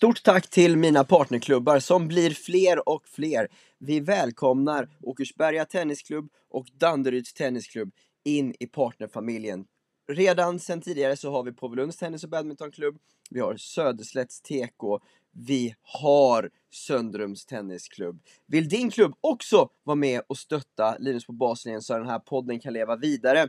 Stort tack till mina partnerklubbar som blir fler och fler. Vi välkomnar Åkersberga Tennisklubb och Danderyds Tennisklubb in i partnerfamiljen. Redan sedan tidigare så har vi Påvelunds Tennis och Badmintonklubb, vi har Söderslätts TK, vi har Söndrums Tennisklubb. Vill din klubb också vara med och stötta Linus på baslinjen så att den här podden kan leva vidare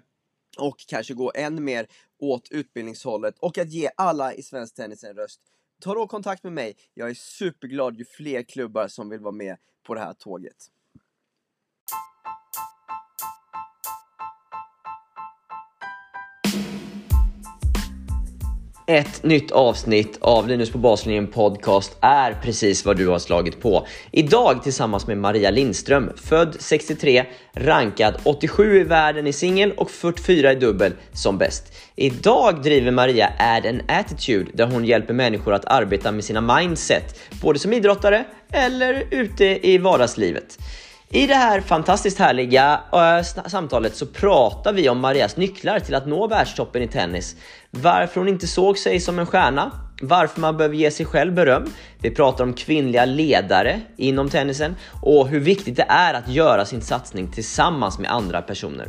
och kanske gå än mer åt utbildningshållet och att ge alla i svensk tennis en röst ta då kontakt med mig. Jag är superglad ju fler klubbar som vill vara med på det här tåget. Ett nytt avsnitt av Linus på baslinjen podcast är precis vad du har slagit på. Idag tillsammans med Maria Lindström, född 63, rankad 87 i världen i singel och 44 i dubbel som bäst. Idag driver Maria Add an Attitude där hon hjälper människor att arbeta med sina mindset, både som idrottare eller ute i vardagslivet. I det här fantastiskt härliga äh, samtalet så pratar vi om Marias nycklar till att nå världstoppen i tennis. Varför hon inte såg sig som en stjärna, varför man behöver ge sig själv beröm. Vi pratar om kvinnliga ledare inom tennisen och hur viktigt det är att göra sin satsning tillsammans med andra personer.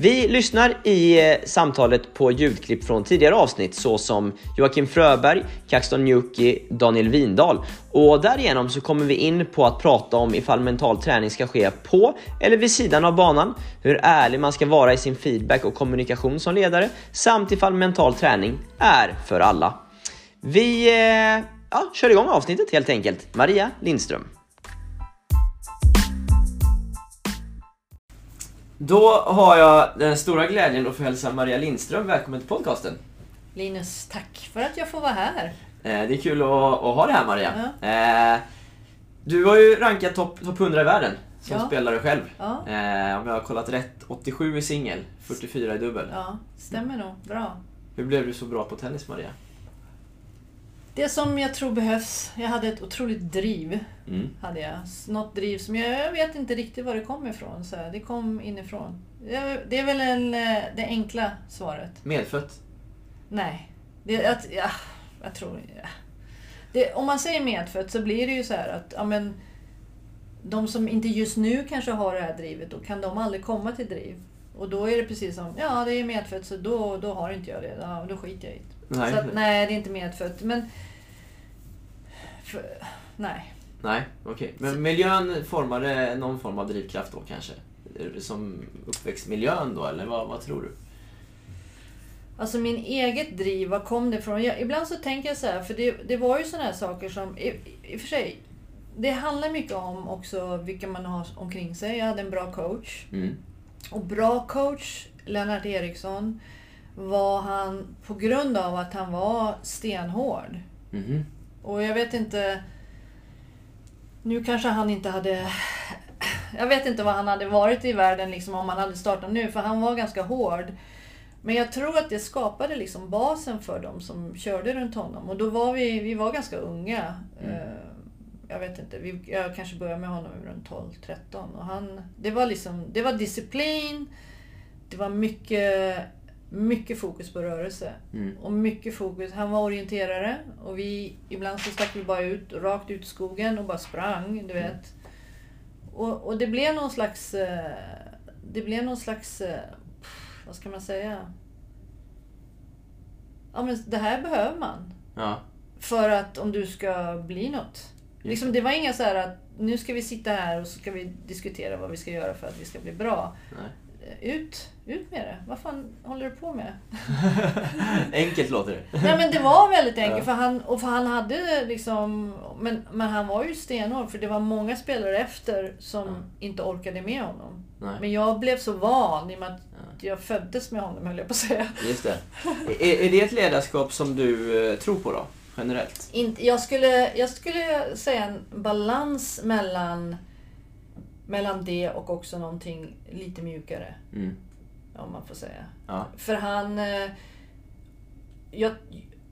Vi lyssnar i eh, samtalet på ljudklipp från tidigare avsnitt såsom Joakim Fröberg, Kaxton Njuki, Daniel Windahl och därigenom så kommer vi in på att prata om ifall mental träning ska ske på eller vid sidan av banan, hur ärlig man ska vara i sin feedback och kommunikation som ledare samt ifall mental träning är för alla. Vi eh, ja, kör igång avsnittet helt enkelt. Maria Lindström. Då har jag den stora glädjen att få hälsa Maria Lindström välkommen till podcasten. Linus, tack för att jag får vara här. Eh, det är kul att, att ha dig här Maria. Ja. Eh, du har ju rankat topp top 100 i världen som Ja. spelare själv. Ja, Eh, om jag har kollat rätt, 87 i singel, 44 i dubbel. ja stämmer nog. Bra. Hur blev du så bra på tennis Maria? Det som jag tror behövs, jag hade ett otroligt driv. Mm. Hade jag. Något driv som jag, jag vet inte riktigt var det kom ifrån. Så det kom inifrån. Det, det är väl en, eh, det enkla svaret. Medfött? Nej. Det, jag, ja, jag tror... Ja. Det, om man säger medfött så blir det ju så här att ja, men, de som inte just nu kanske har det här drivet, då kan de aldrig komma till driv. Och då är det precis som, ja det är medfött så då, då har inte jag det. Ja, då skiter jag i det. Nej. Så att, nej, det är inte medfött. Men... För, nej. Nej, okej. Men miljön formade någon form av drivkraft då kanske? Som uppväxtmiljön då, eller vad, vad tror du? Alltså min eget driv, var kom det ifrån? Ibland så tänker jag så här, för det, det var ju såna här saker som, i, i för sig, det handlar mycket om också vilka man har omkring sig. Jag hade en bra coach. Mm. Och bra coach, Lennart Eriksson, var han på grund av att han var stenhård. Mhm. Och jag vet inte... Nu kanske han inte hade... Jag vet inte vad han hade varit i världen liksom, om han hade startat nu, för han var ganska hård. Men jag tror att det skapade liksom basen för dem som körde runt honom. Och då var vi, vi var ganska unga. Mm. Eh, Jag vet inte, vi, jag kanske började med honom runt 12-13. Och han, det, var liksom, det var disciplin, det var mycket, mycket fokus på rörelse. Mm. Och mycket fokus. Han var orienterare och vi, ibland så stack vi bara ut, rakt ut i skogen och bara sprang, du vet. Och, och det blev någon slags, eh, det blev någon slags, eh, vad ska man säga? Ja men det här behöver man. Ja. För att om du ska bli något. Liksom, det var inga så här att nu ska vi sitta här och så ska vi diskutera vad vi ska göra för att vi ska bli bra. Nej. Ut, ut med det. Vad fan håller du på med? Enkelt låter det. Nej men det var väldigt enkelt Ja. för han, och för han hade liksom, men, men han var ju stenhård för det var många spelare efter som Ja. inte orkade med honom. Nej. Men jag blev så van i och med att Ja. jag föddes med honom höll jag på att säga. Just det. Är, är det ett ledarskap som du eh, tror på då? Generellt? Inte, jag, skulle, jag skulle säga en balans mellan mellan det och också någonting lite mjukare. Mm. Om man får säga. Ja. För han... eh, Jag,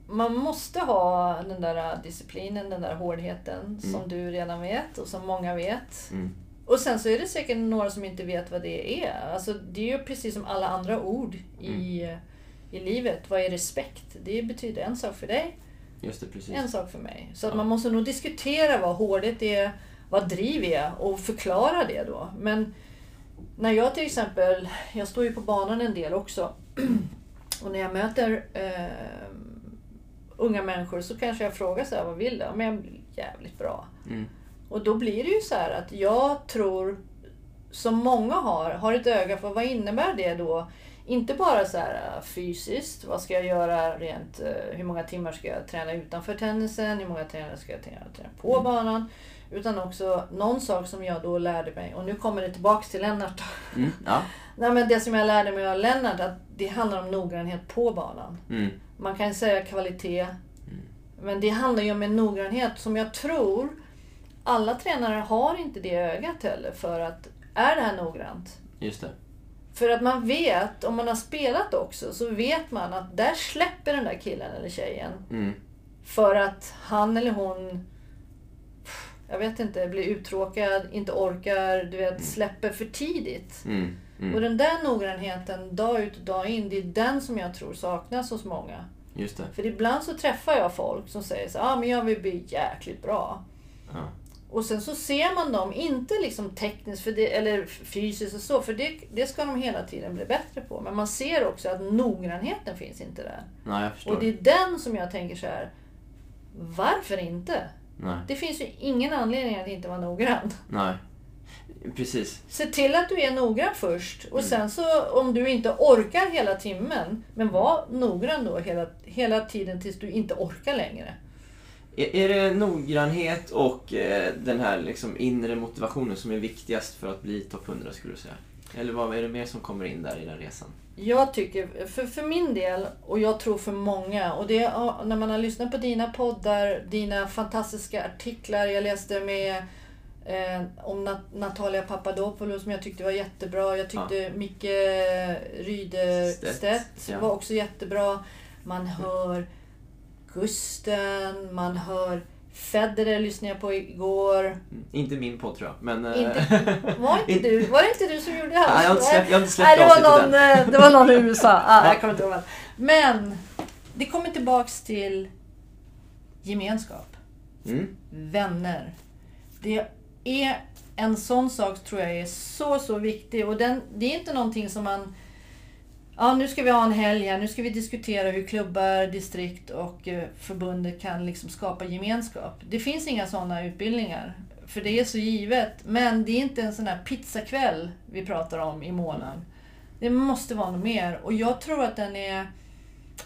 man måste ha den där disciplinen, den där hårdheten som du redan vet och som många vet. Mm. Och sen så är det säkert några som inte vet vad det är. Alltså, det är ju precis som alla andra ord i, i livet. Vad är respekt? Det betyder en sak för dig, Just det, precis. en sak för mig. Så att Ja. man måste nog diskutera vad hårdhet är, vad driv är och förklara det då. Men när jag till exempel, jag står ju på banan en del också. Och när jag möter eh, unga människor så kanske jag frågar så här, vad vill du? Men jag blir jävligt bra. Mm. Och då blir det ju så här att jag tror, som många har, har ett öga för vad innebär det då? Inte bara så här äh, fysiskt, vad ska jag göra rent, äh, hur många timmar ska jag träna utanför tennisen, hur många timmar ska jag träna, träna på banan? Utan också någon sak som jag då lärde mig, och nu kommer det tillbaks till Lennart. Mm. Ja. Nej, men det som jag lärde mig av Lennart, att det handlar om noggrannhet på banan. Mm. Man kan säga kvalitet. Men det handlar ju om en noggrannhet som jag tror alla tränare har inte det ögat heller för att är det här noggrant? Just det. För att man vet, om man har spelat också, så vet man att där släpper den där killen eller tjejen. Mm. För att han eller hon, jag vet inte, blir uttråkad, inte orkar, du vet, släpper för tidigt. Mm. Och Mm. den där noggrannheten, dag ut och dag in, det är den som jag tror saknas hos många. Just det. För ibland så träffar jag folk som säger så ah, men jag vill bli jäkligt bra. Ja. Och sen så ser man dem, inte liksom tekniskt för det, eller fysiskt och så, för det, det ska de hela tiden bli bättre på. Men man ser också att noggrannheten finns inte där. Nej. Och det är den som jag tänker så här. Varför inte? Nej. Det finns ju ingen anledning att inte vara noggrann. Nej. Precis. Se till att du är noggrann först och sen så om du inte orkar hela timmen, men var noggrann då hela, hela tiden tills du inte orkar längre. Är, är det noggrannhet och eh, den här liksom inre motivationen som är viktigast för att bli topp 100 skulle du säga? Eller vad är det mer som kommer in där i den resan? Jag tycker, för, för min del, och jag tror för många, och det ja, när man har lyssnat på dina poddar, dina fantastiska artiklar, jag läste med eh, om Nat- Natalia Papadopoulos som jag tyckte var jättebra. Jag tyckte Micke Rydestedt Stedt, ja. var också jättebra. Man hör Gusten, man hör Federer lyssnade jag på igår. Mm. Inte min podd tror jag, men... eh, Inte, var, inte du, var det inte du som gjorde det? Nej, jag har inte släppt- jag har inte släppt Nej, det var någon, eh, det var någon i USA. Ah, jag kommer inte ihåg. Men det kommer tillbaks till gemenskap. mm. Vänner. Det är en sån sak tror jag är så, så viktig. Och den, det är inte någonting som man... Ja, nu ska vi ha en helg här. Nu ska vi diskutera hur klubbar, distrikt och eh, förbundet kan liksom skapa gemenskap. Det finns inga sådana utbildningar. För det är så givet. Men det är inte en sån här pizzakväll vi pratar om i månaden. Det måste vara något mer. Och jag tror att den är...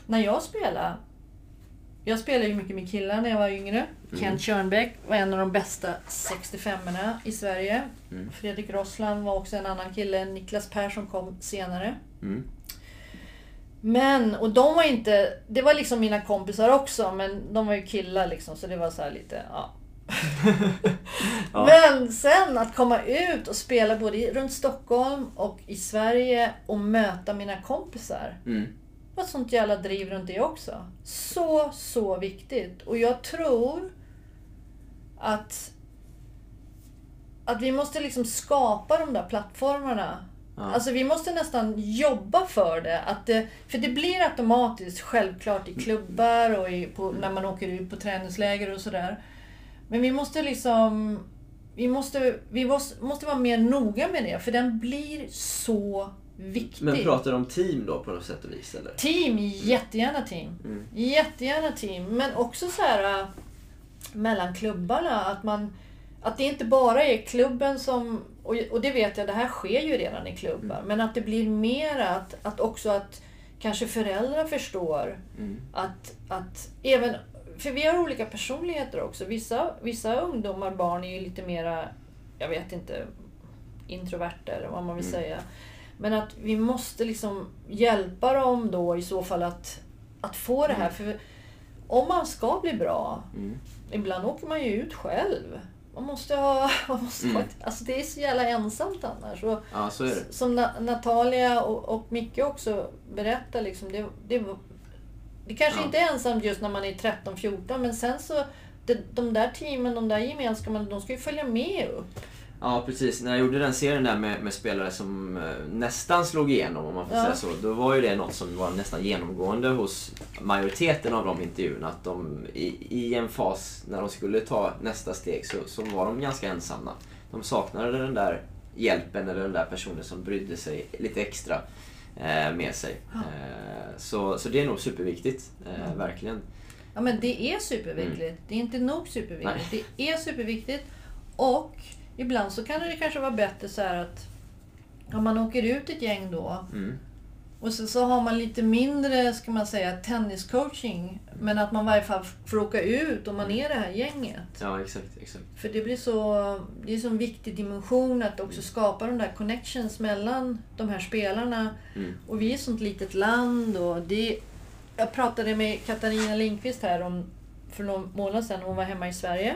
När jag spelar... Jag spelade ju mycket med killar när jag var yngre. Kent Tjörnbäck var en av de bästa 65orna i Sverige. Mm. Fredrik Rossland var också en annan kille. Niklas Persson kom senare. Mm. Men, och de var inte... Det var liksom mina kompisar också, men de var ju killar liksom, så det var så här lite... Ja. Ja. Men sen att komma ut och spela både runt Stockholm och i Sverige och möta mina kompisar. Mm. Det var ett sånt jävla driv runt det också. Så, så viktigt. Och jag tror att, att vi måste liksom skapa de där plattformarna. Ja. Alltså vi måste nästan jobba för det. Att det. För det blir automatiskt självklart i klubbar och i, på, när man åker ut på träningsläger och sådär. Men vi måste liksom... Vi måste, vi måste, måste vara mer noga med det, för den blir så viktig. Men pratar du om team då på något sätt och vis eller? Team, jättegärna team. Mm. Jättegärna team. Men också så här äh, mellan klubbarna. Att, man, att det inte bara är klubben som... Och, och det vet jag, det här sker ju redan i klubbar. Mm. Men att det blir mer att, att också att kanske föräldrar förstår Mm. att, att även... För vi har olika personligheter också. Vissa, vissa ungdomar, barn, är ju lite mera, jag vet inte, introverter eller vad man vill Mm. säga. Men att vi måste liksom hjälpa dem då i så fall att, att få det här. För om man ska bli bra, Mm. ibland åker man ju ut själv. Man måste ha... Man måste ha Mm. ett, alltså det är så jävla ensamt annars. Och, Ja, så är det. som Na- Natalia och, och Micke också berättar, liksom, det, det, det kanske Ja. inte är ensamt just när man är 13-14 men sen så det, de där teamen, de där gemenskaperna, de ska ju följa med upp. Ja, precis. När jag gjorde den serien där med, med spelare som eh, nästan slog igenom, om man får Ja. säga så. Då var ju det något som var nästan genomgående hos majoriteten av de intervjuerna. Att de i, i en fas när de skulle ta nästa steg så, så var de ganska ensamma. De saknade den där hjälpen eller den där personen som brydde sig lite extra eh, med sig. Eh, så, så det är nog superviktigt, eh, verkligen. Ja men det är superviktigt. Det är inte nog superviktigt. Det är superviktigt. Och ibland så kan det kanske vara bättre så här att om man åker ut ett gäng då Mm. och så, så har man lite mindre, ska man säga, tenniscoaching. Men att man i varje fall får åka ut och man är det här gänget. Ja, exakt, exakt. För det blir så, det är så en viktig dimension att också skapa de där connections mellan de här spelarna. Mm. Och vi är ett sånt litet land och det... Jag pratade med Katarina Lindqvist här om, för någon månad sedan, hon var hemma i Sverige.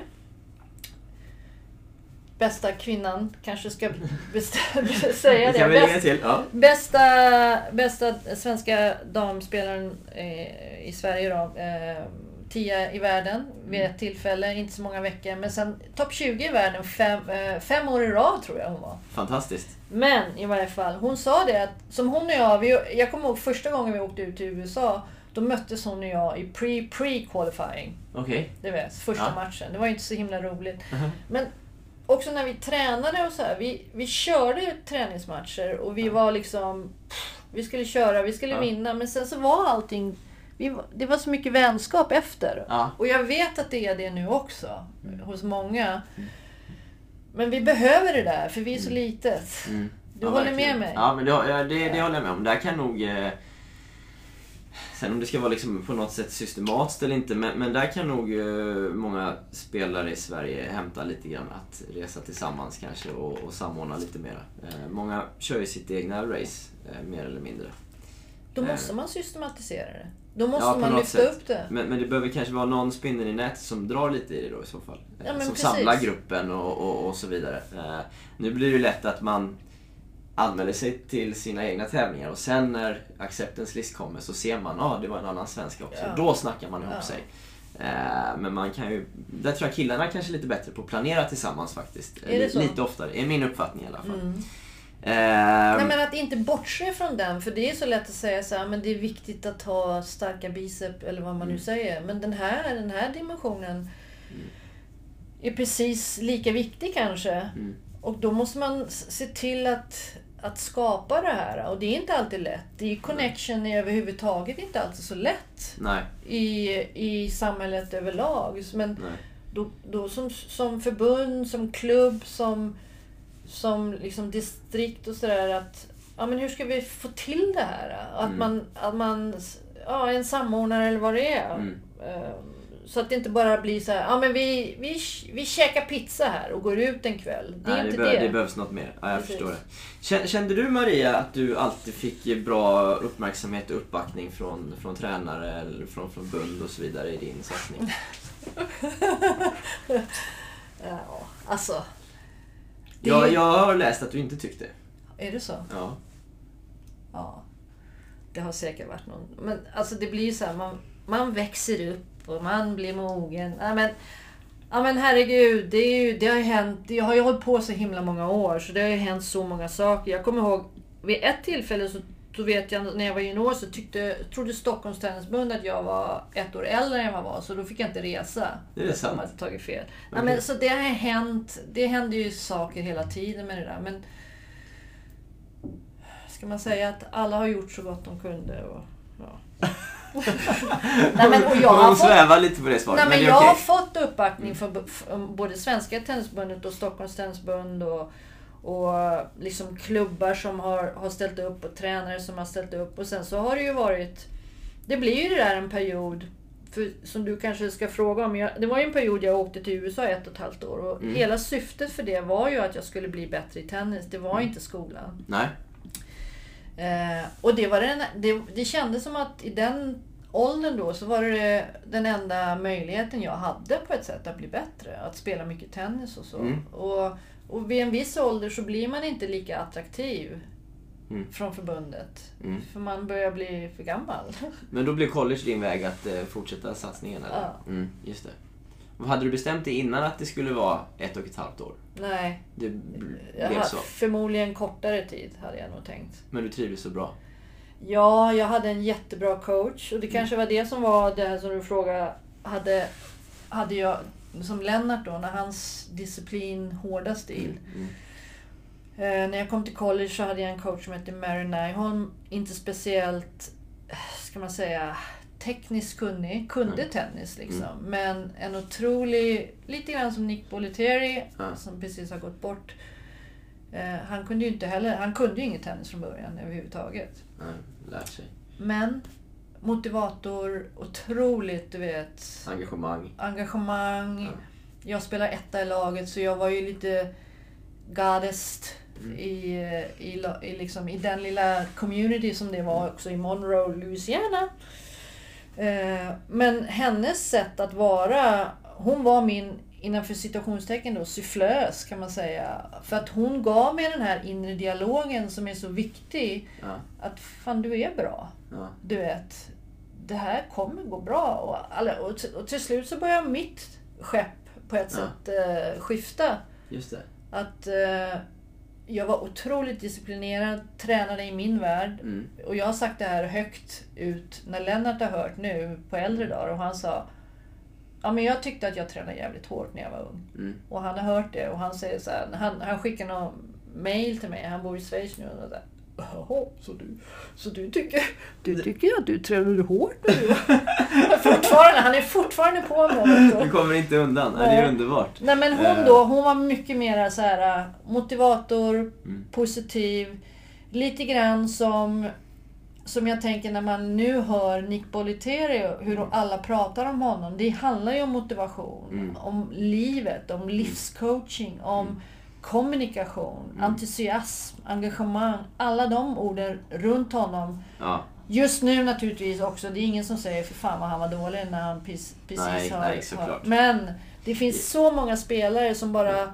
Bästa kvinnan, kanske ska säga Det Bäst. Ja. bästa, bästa svenska damspelaren eh, i Sverige då. Eh, tia i världen vid ett tillfälle, inte så många veckor. Men sen topp 20 i världen fem, eh, fem år i rad tror jag hon var. Fantastiskt. Men i varje fall, hon sa det att som hon och jag, vi, jag kommer ihåg första gången vi åkte ut till USA. Då möttes hon och jag i pre-pre-qualifying. Okej. Det vet, första Ja. matchen. Det var ju inte så himla roligt. Mhm. Men också när vi tränade och så här. Vi, vi körde träningsmatcher och vi var liksom... Vi skulle köra, vi skulle Ja. vinna. Men sen så var allting... Vi, det var så mycket vänskap efter. Ja. Och jag vet att det är det nu också. Hos många. Men vi behöver det där, för vi är så litet. Mm. Du håller verkligen. med mig? Ja, men det, ja, det, det håller jag med om. Där kan nog... Eh, sen om det ska vara liksom på något sätt systematiskt eller inte, men, men där kan nog eh, många spelare i Sverige hämta lite grann att resa tillsammans kanske och, och samordna lite mera. Eh, många kör ju sitt egna race, eh, mer eller mindre. Då måste man systematisera det. Då måste Ja, man lyfta sätt. upp det. Men, men det behöver kanske vara någon spindeln i nät som drar lite i det då i så fall. Ja, som precis. samlar gruppen och, och, och så vidare. Eh, nu blir det lätt att man anmäler sig till sina egna tävlingar och sen när acceptance list kommer så ser man att ah, det var en annan svensk också. Ja. Då snackar man ihop Ja. sig. Eh, men man kan ju, där tror jag killarna kanske är lite bättre på att planera tillsammans faktiskt. Så? Lite oftare, är min uppfattning i alla fall. Mm. Eh, Nej, men att inte bortse från den, för det är så lätt att säga så här, men det är viktigt att ha starka bicep eller vad man nu Mm. säger. Men den här, den här dimensionen är precis lika viktig kanske. Mm. Och då måste man se till att, att skapa det här. Och det är inte alltid lätt. Det är connection är överhuvudtaget inte alltid så lätt Nej, i, i samhället överlag. Men nej. då, då som, som förbund, som klubb, som, som liksom distrikt och sådär att ja, men hur ska vi få till det här? Att Mm. man, att man ja, en samordnare eller vad det är. Mm. Eh, Så att det inte bara blir så här, ja men vi, vi, vi käkar pizza här och går ut en kväll. Det är Nej, inte det, det. behö- det behövs något mer. Ja, jag Precis. förstår det. Kän- Kände du Maria att du alltid fick bra uppmärksamhet och uppbackning från, från tränare eller från förbund och så vidare i din satsning? Ja, alltså, det Jag, är, jag har läst att du inte tyckte. är det så? Ja. Ja. Det har säkert varit någon. Men alltså det blir ju så här, man, man växer upp och man blir mogen. Ja, men, ja men herregud, det, är ju, det har ju hänt. Jag har ju hållit på så himla många år så det har ju hänt så många saker. Jag kommer ihåg vid ett tillfälle så då vet jag när jag var junior så tyckte, trodde Stockholms Tennisförbund att jag var ett år äldre än vad jag var så då fick jag inte resa. Det är sant. De hade tagit fel. Ja, Okej. men, så det har hänt. Det händer ju saker hela tiden med det där. Men ska man säga att alla har gjort så gott de kunde. Och, ja. Nej, men, och jag har Hon fått, svävar lite på det svaret, nej, men är jag har okej. fått uppbackning från, från både Svenska Tennisförbundet och Stockholms Tennisförbund. Och, och liksom klubbar som har, har ställt upp och tränare som har ställt upp. Och sen så har det ju varit... Det blir ju det där en period för, som du kanske ska fråga om. Jag, det var ju en period jag åkte till USA ett och ett halvt år. Och Mm. Hela syftet för det var ju att jag skulle bli bättre i tennis. Det var Mm. inte skolan. Nej. Eh, och det, var den, det, det kändes som att i den åldern då så var det den enda möjligheten jag hade på ett sätt att bli bättre. Att spela mycket tennis och så. Mm. Och, och vid en viss ålder så blir man inte lika attraktiv Mm. från förbundet. Mm. För man börjar bli för gammal. Men då blev college din väg att eh, fortsätta satsningen eller? Ja. Mm, just det. Hade du bestämt dig innan att det skulle vara ett och ett halvt år? Nej, Det jag blev så. förmodligen kortare tid hade jag nog tänkt. Men du trivdes så bra? Ja, jag hade en jättebra coach Mm. och det kanske var det som var det här som du frågade. Hade, hade jag, som Lennart då, när hans disciplin, hårda stil. Mm. Eh, när jag kom till college så hade jag en coach som hette Mary Nyholm. Inte speciellt, ska man säga, tekniskt kunnig. Kunde Mm. tennis liksom. Men en otrolig, lite grann som Nick Bollettieri som precis har gått bort. Eh, han kunde ju inte heller, han kunde ju inget tennis från början överhuvudtaget. Ja, lärt sig. Men motivator, otroligt du vet, Engagemang. engagemang. Ja. Jag spelar etta i laget så jag var ju lite goddest Mm. i, i, la- i, liksom, i den lilla community som det var också i Monroe, Louisiana. Eh, men hennes sätt att vara, hon var min innanför citationstecken då, sufflös kan man säga. För att hon gav mig den här inre dialogen som är så viktig. Ja, Att fan du är bra. ja, Du vet, det här kommer gå bra. Och, alla, och, till, och till slut så börjar mitt skepp på ett Ja. sätt eh, skifta. just det. Att eh, jag var otroligt disciplinerad, tränade i min värld. Mm. Och jag har sagt det här högt ut när Lennart har hört nu på äldre dagar och han sa Ja men jag tyckte att jag tränade jävligt hårt när jag var ung. Mm. Och han har hört det och han säger så här, han, han skickar någon mail till mig, han bor i Schweiz nu och så här, Jaha, så du, så du tycker, du tycker att du tränade hårt var-" fortfarande, Han är fortfarande på mig. Du kommer inte undan. Ja, det är Nej. underbart. Nej men hon Eh. då, hon var mycket mer så här äh, motivator, Mm. positiv. Lite grann som, som jag tänker när man nu hör Nick Bollettieri, hur alla pratar om honom. Det handlar ju om motivation, Mm. om livet, om livscoaching, om kommunikation, Mm. entusiasm, engagemang. Alla de orden runt honom. Ja, Just nu naturligtvis också, det är ingen som säger för fan vad han var dålig när han precis, Nej, har, nej, såklart. har... Men det finns så många spelare som bara...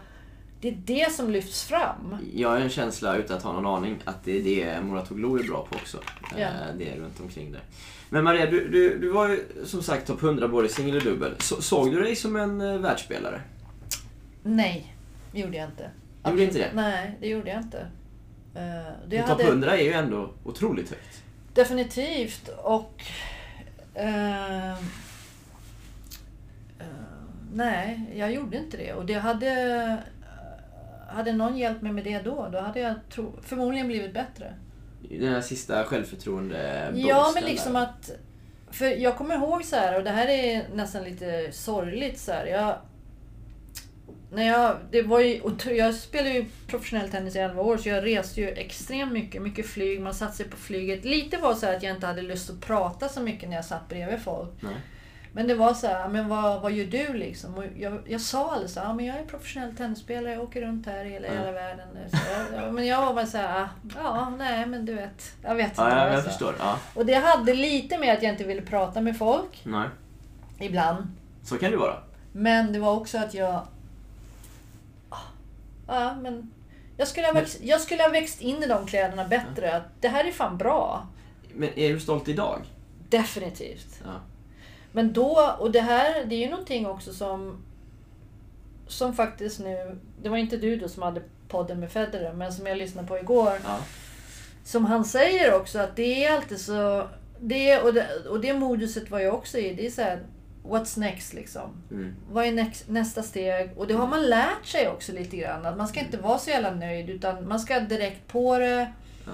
Det är det som lyfts fram. jag har en känsla, utan att ha någon aning, att det är det Muratoglu är bra på också. Eh, Ja. Det är runt omkring där. Men Maria, du, du, du var ju som sagt topp 100 både singel och dubbel. Så, såg du dig som en uh, världsspelare? Nej, det gjorde jag inte. Du gjorde inte det? Nej, det gjorde jag inte. Eh, det Men Topp hade 100 är ju ändå otroligt högt. definitivt och... eh, eh, nej, jag gjorde inte det. Och det hade... Hade någon hjälpt mig med det då, då hade jag tro, förmodligen blivit bättre. Den här sista självförtroende Ja, men liksom att... För jag kommer ihåg så här, och det här är nästan lite sorgligt så här. Jag, när jag, det var ju, jag spelade ju professionell tennis i 11 år så jag reste ju extremt mycket. Mycket flyg, man satte sig på flyget. Lite var så att jag inte hade lust att prata så mycket när jag satt bredvid folk. Nej. Men det var så här, men vad, vad gör du liksom? Och jag, jag sa aldrig så här, men jag är professionell tennisspelare, jag åker runt här i hela, Ja. hela världen. Så jag, men jag var bara så här, ja, nej men du vet. Jag vet inte. Ja, jag, jag jag förstår. Ja. Och det hade lite med att jag inte ville prata med folk, Nej. ibland. Så kan det vara. Men det var också att jag... Ja, men... Jag skulle, ha växt, jag skulle ha växt in i de kläderna bättre. Att det här är fan bra. Men är du stolt idag? Definitivt. Ja. Men då, och det här, det är ju någonting också som... Som faktiskt nu... Det var inte du då som hade podden med Federer, men som jag lyssnade på igår. Ja. Som han säger också att det är alltid så... Det, och, det, och det moduset var jag också i. Det är så här, what's next liksom. Mm. Vad är näx- nästa steg? Och det har man lärt sig också lite grann. Att man ska inte vara så jävla nöjd utan man ska direkt på det. Ja.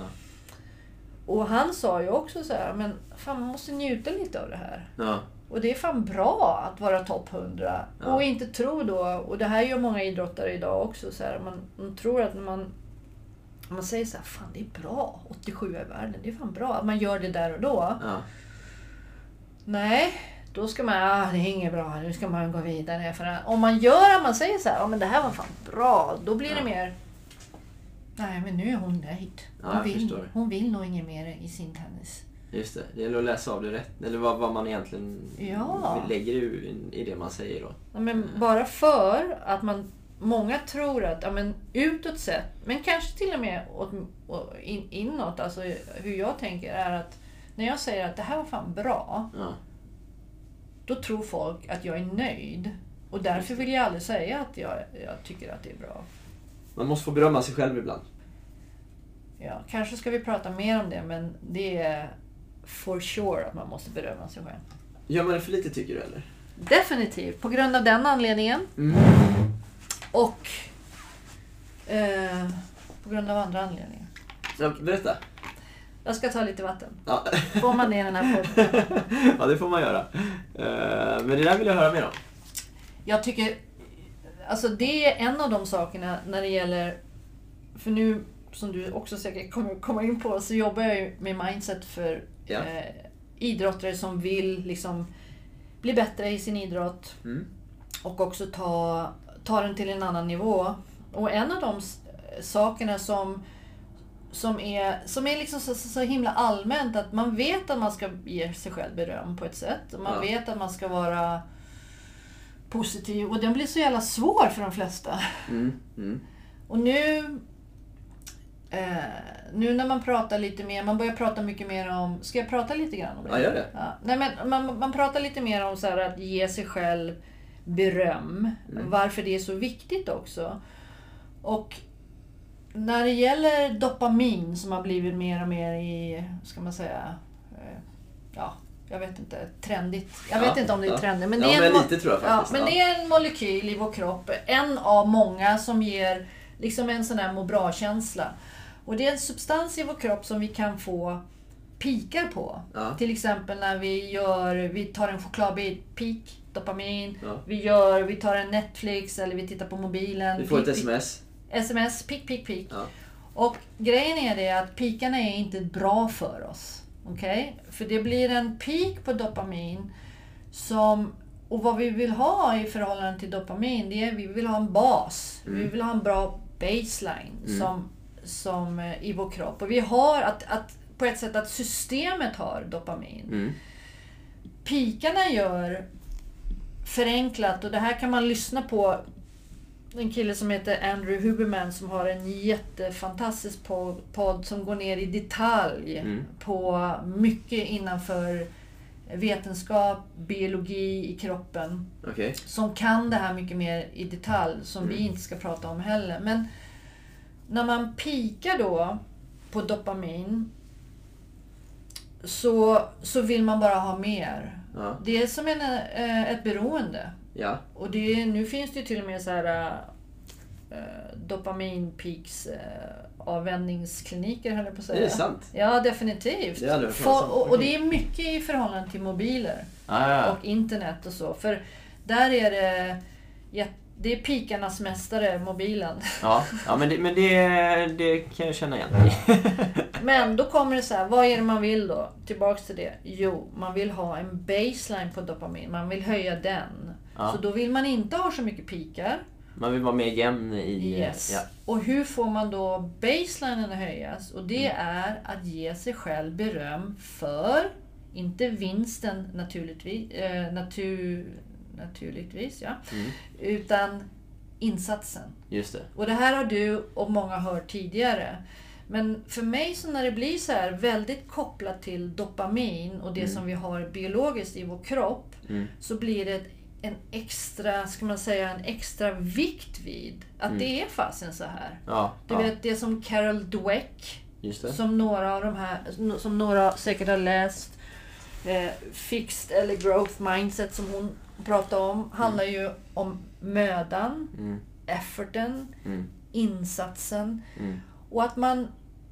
Och han sa ju också så här, men fan man måste njuta lite av det här. Ja. Och det är fan bra att vara topp 100. Ja. Och inte tro då, och det här gör många idrottare idag också, så här, man, man tror att man, man säger så här, fan det är bra, 87 i världen, det är fan bra. Att man gör det där och då. Nej, då ska man, ah, det är inget bra, nu ska man gå vidare. För om man gör att man säger så här, ah, men det här var fan bra, då blir det Ja. mer, nej men nu är hon nöjd. Ja, Hon, jag vill, förstår. hon vill nog inget mer i sin tennis. Just det, det gäller att läsa av det rätt. Eller vad, vad man egentligen Ja. lägger i, i det man säger då. Ja, men bara för att man Många tror att ja, men utåt sett, men kanske till och med åt, in, inåt, alltså hur jag tänker är att när jag säger att det här var fan bra, Ja. Då tror folk att jag är nöjd. Och därför vill jag aldrig säga att jag, jag tycker att det är bra. Man måste få berömma sig själv ibland. Ja, kanske ska vi prata mer om det, men det är for sure att man måste berömma sig själv. Gör man det för lite tycker du eller? Definitivt, på grund av den anledningen. Mm. Och eh, på grund av andra anledningar. Ja, berätta. Jag ska ta lite vatten. Ja. Får man i den här podden? ja, det får man göra. Eh, Men det där vill jag höra mer om. Jag tycker... Alltså det är en av de sakerna när det gäller... För nu, som du också säkert kommer komma in på, så jobbar jag ju med mindset för Ja. eh, idrottare som vill liksom bli bättre i sin idrott. Mm. Och också ta, ta den till en annan nivå. Och en av de sakerna som, som är, som är liksom så, så, så himla allmänt att man vet att man ska ge sig själv beröm på ett sätt. Och man Ja. vet att man ska vara positiv. Och den blir så jävla svår för de flesta. Mm. Mm. Och nu, eh, nu när man pratar lite mer, man börjar prata mycket mer om, ska jag prata lite grann om det? Ja, gör det. Ja, nej, men man, man pratar lite mer om så att ge sig själv beröm. Mm. Varför det är så viktigt också. Och när det gäller dopamin som har blivit mer och mer i, ska man säga, eh, ja, jag vet inte, trendigt. Jag Ja, vet inte om det är ja. trendigt. Men, Ja, det är men lite jag Ja, men det är en molekyl i vår kropp. En av många som ger liksom en sån här må bra-känsla. Och det är en substans i vår kropp som vi kan få pikar på. Till exempel när vi gör, vi tar en chokladbit, peak, dopamin. Vi, gör, vi tar en Netflix eller vi tittar på mobilen. Vi får ett peak, peak. sms. Sms, peak, peak, peak. Ja. Och grejen är det att pikarna är inte bra för oss. Okej? För det blir en peak på dopamin som... Och vad vi vill ha i förhållande till dopamin, det är vi vill ha en bas. Vi vill ha en bra baseline som, som eh, i vår kropp. Och vi har att, att på ett sätt att systemet har dopamin. Mm. Pikarna gör förenklat, och det här kan man lyssna på en kille som heter Andrew Huberman som har en jättefantastisk po- podd som går ner i detalj Mm. på mycket innanför vetenskap, biologi i kroppen. Okej. Som kan det här mycket mer i detalj, som Mm. vi inte ska prata om heller. Men när man pikar då på dopamin så, så vill man bara ha mer. Ja. Det är som en, eh, ett beroende. Ja. Och det, nu finns det ju till och med så här äh, dopaminpeaks äh, avvänjningskliniker höll jag på att säga. Är det sant? Ja, definitivt. Det talas om. och, och det är mycket i förhållande till mobiler Ah, ja. och internet och så. För där är det, jät- det är pikarnas mästare, mobilen. Ja, ja men, det, men det, det kan jag känna igen. Men då kommer det så här, vad är det man vill då? Tillbaks till det. Jo, man vill ha en baseline på dopamin. Man vill höja den. Ja. Så då vill man inte ha så mycket pikar. Man vill vara mer jämn i... Yes. Ja. Och hur får man då baselinen att höjas? Och det är att ge sig själv beröm för, inte vinsten naturligtvis, eh, natur, naturligtvis ja, Mm. utan insatsen. Just det. Och det här har du och många hört tidigare. Men för mig så när det blir så här väldigt kopplat till dopamin och det som vi har biologiskt i vår kropp Mm. så blir det en extra, ska man säga, en extra vikt vid att det är fasen så här. Ja, Du ja. vet det som Carol Dweck, som några av de här, som några säkert har läst, eh, Fixed eller Growth Mindset som hon pratar om, handlar ju om mödan, Mm. efforten, Mm. insatsen. Mm. Och att man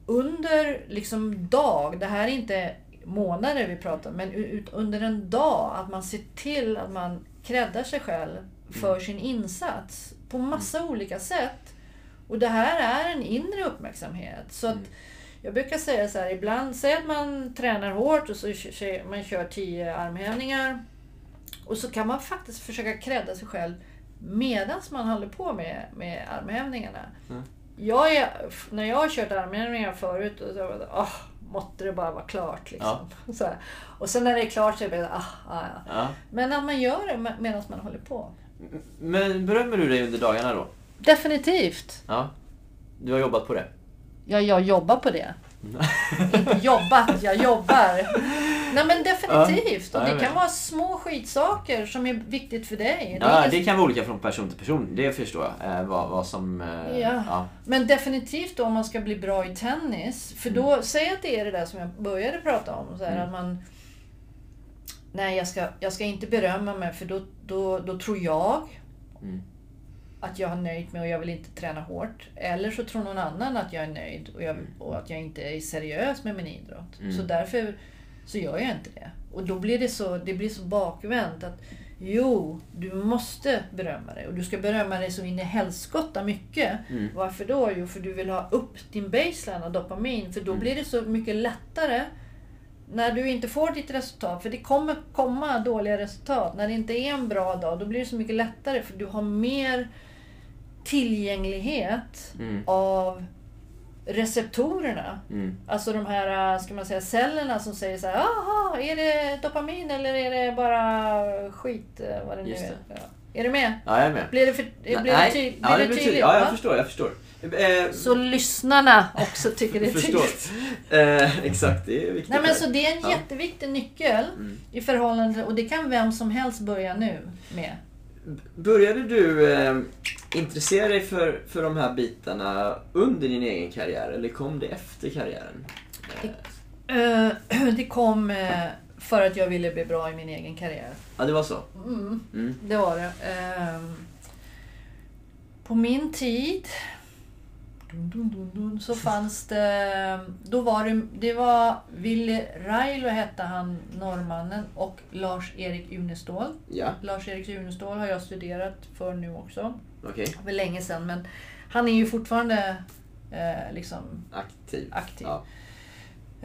under liksom dag, det här är inte månader vi pratar om, men ut, under en dag, att man ser till att man creddar sig själv för sin insats på massa olika sätt. Och det här är en inre uppmärksamhet. Så att jag brukar säga så här, ibland, säg att man tränar hårt och så man kör tio armhävningar. Och så kan man faktiskt försöka credda sig själv medan man håller på med, med armhävningarna. Mm. Jag är, när jag har kört armhävningar förut, och så, åh, måtte det bara vara klart. Liksom. Så här. Och sen när det är klart så är det bara, ah, ah, ja. Ja. Men att man gör det med- medan man håller på. Men berömmer du dig under dagarna då? Definitivt. Ja. Du har jobbat på det? Ja, jag jobbar på det. Inte jobbat, jag jobbar. Nej men definitivt. Ja, Och det kan vara små skitsaker som är viktigt för dig. Det Ja, inget- det kan vara olika från person till person. Det förstår jag. Eh, vad, vad som... Eh, Ja. ja. Men definitivt då om man ska bli bra i tennis. För då, Mm. säg att det är det där som jag började prata om. Så här, att man... Nej, jag ska, jag ska inte berömma mig för då, då, då tror jag Mm. att jag har nöjt mig och jag vill inte träna hårt. Eller så tror någon annan att jag är nöjd och, jag, och att jag inte är seriös med min idrott. Mm. Så därför så gör jag inte det. Och då blir det så, det blir så bakvänt att Jo, du måste berömma dig och du ska berömma dig så in i helskotta mycket. Mm. Varför då? Jo, för du vill ha upp din baseline av dopamin. För då Mm. blir det så mycket lättare när du inte får ditt resultat. För det kommer komma dåliga resultat. När det inte är en bra dag, då blir det så mycket lättare. För du har mer tillgänglighet Mm. av receptorerna. Mm. Alltså de här ska man säga, cellerna som säger så här, Jaha, är det dopamin eller är det bara skit? eh, Vad det nu är. det. Ja. Är du med? Ja, jag är med. Blir det, för, blir det, ty, blir ja, det tydligt? Ja, jag förstår. Jag förstår. Eh, Så lyssnarna också tycker det är tydligt. Eh, exakt, det är viktigt. Nej, men så det är en Ja. jätteviktig nyckel Mm. i förhållande och det kan vem som helst börja nu med. Började du eh, intressera dig för, för de här bitarna under din egen karriär eller kom det efter karriären? Eh, Eh, Det kom eh, för att jag ville bli bra i min egen karriär. ja, det var så. Mm. Mm. Det var det. Ehm, På min tid dun, dun, dun, dun, så fanns det... Då var det, det var Ville Railo hette han, norrmannen, och Lars-Erik Unestål. Ja, Lars-Erik Unestål har jag studerat för nu också. okej. Det var länge sedan, men han är ju fortfarande eh, liksom Aktiv. aktiv. Ja.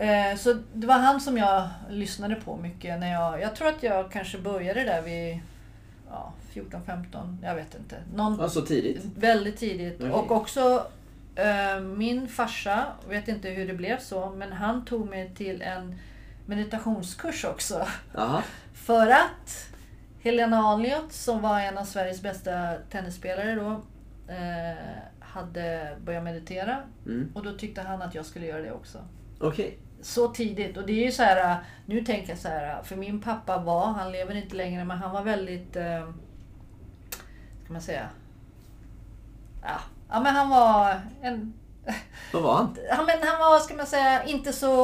Eh, Så det var han som jag lyssnade på mycket när jag... Jag tror att jag kanske började där vid ja, 14-15, jag vet inte. Någon, ja, så tidigt. Väldigt tidigt. Okej. Och också min farsa, vet inte hur det blev så, men han tog mig till en meditationskurs också. Jaha. För att Helena Ahnliot, som var en av Sveriges bästa tennisspelare då, eh, hade börjat meditera. Mm. Och då tyckte han att jag skulle göra det också. Okej. Så tidigt. Och det är ju så här, nu tänker jag så här, för min pappa var, han lever inte längre, men han var väldigt, eh, ska man säga, ja, ja men han var en, Vad var han? ja, men han var, ska man säga, inte så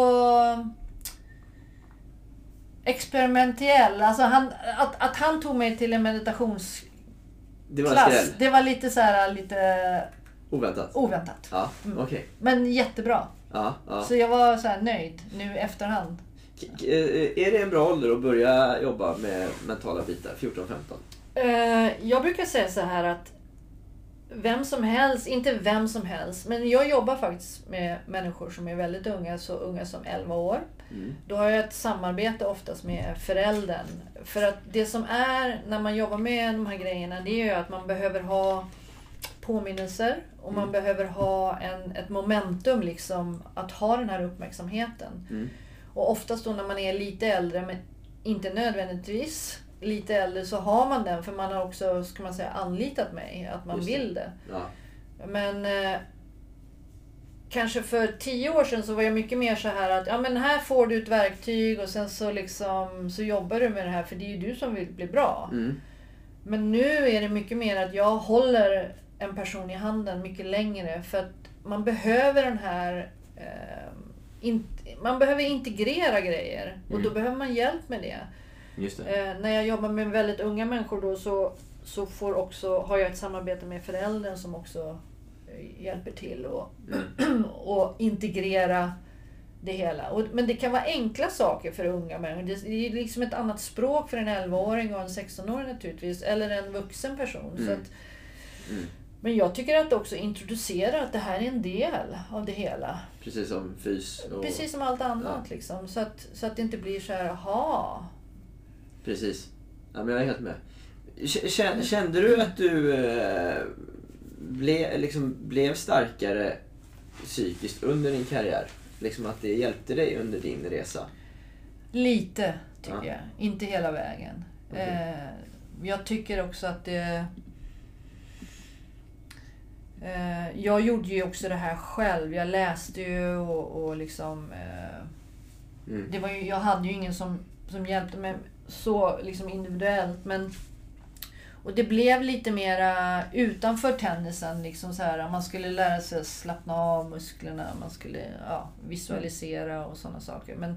experimentell. Alltså han, att, att han tog mig till en meditationsklass, Det var en det var lite så här, lite Oväntat. oväntat. Ja, Mm. okej. Men jättebra. Ja, ja. Så jag var så här nöjd nu efterhand. Eh, Är det en bra ålder att börja jobba med mentala bitar? 14-15? Eh, jag brukar säga så här att vem som helst, inte vem som helst, men jag jobbar faktiskt med människor som är väldigt unga, så unga som 11 år. Mm. Då har jag ett samarbete oftast med föräldern. För att det som är när man jobbar med de här grejerna, det är ju att man behöver ha påminnelser och man Mm. behöver ha en, ett momentum liksom att ha den här uppmärksamheten. Mm. Och oftast då när man är lite äldre, men inte nödvändigtvis lite äldre, så har man den för man har också, ska man säga, anlitat mig, att man Just vill det. Ja. Men eh, kanske för tio år sedan så var jag mycket mer så här att ja men här får du ett verktyg och sen så liksom så jobbar du med det här för det är ju du som vill bli bra. Mm. Men nu är det mycket mer att jag håller en person i handen mycket längre för att man behöver den här eh, in, man behöver integrera grejer och då Mm. behöver man hjälp med det. Eh, när jag jobbar med väldigt unga människor då så, så får också, har jag ett samarbete med föräldern som också eh, hjälper till och, och integrera det hela. Och, men det kan vara enkla saker för unga människor. Det, det är liksom ett annat språk för en 11-åring och en 16-åring naturligtvis. Eller en vuxen person. Så Mm. att, Mm. men jag tycker att också introducera att det här är en del av det hela. Precis som fys och... Precis som allt annat. Liksom. Så, att, så att det inte blir så här, jaha. Precis. Ja, men jag är helt med. Kä- Kände du att du eh, ble, liksom, blev starkare psykiskt under din karriär? Liksom att det hjälpte dig under din resa? Lite, tycker Ja. jag. Inte hela vägen. Okej. Eh, jag tycker också att det... Eh, jag gjorde ju också det här själv. Jag läste ju och, och liksom... Mm. det var ju, jag hade ju ingen som, som hjälpte mig så liksom individuellt. Men, och det blev lite mera utanför tennisen. Liksom så här, man skulle lära sig att slappna av musklerna. Man skulle ja, visualisera och sådana saker. Men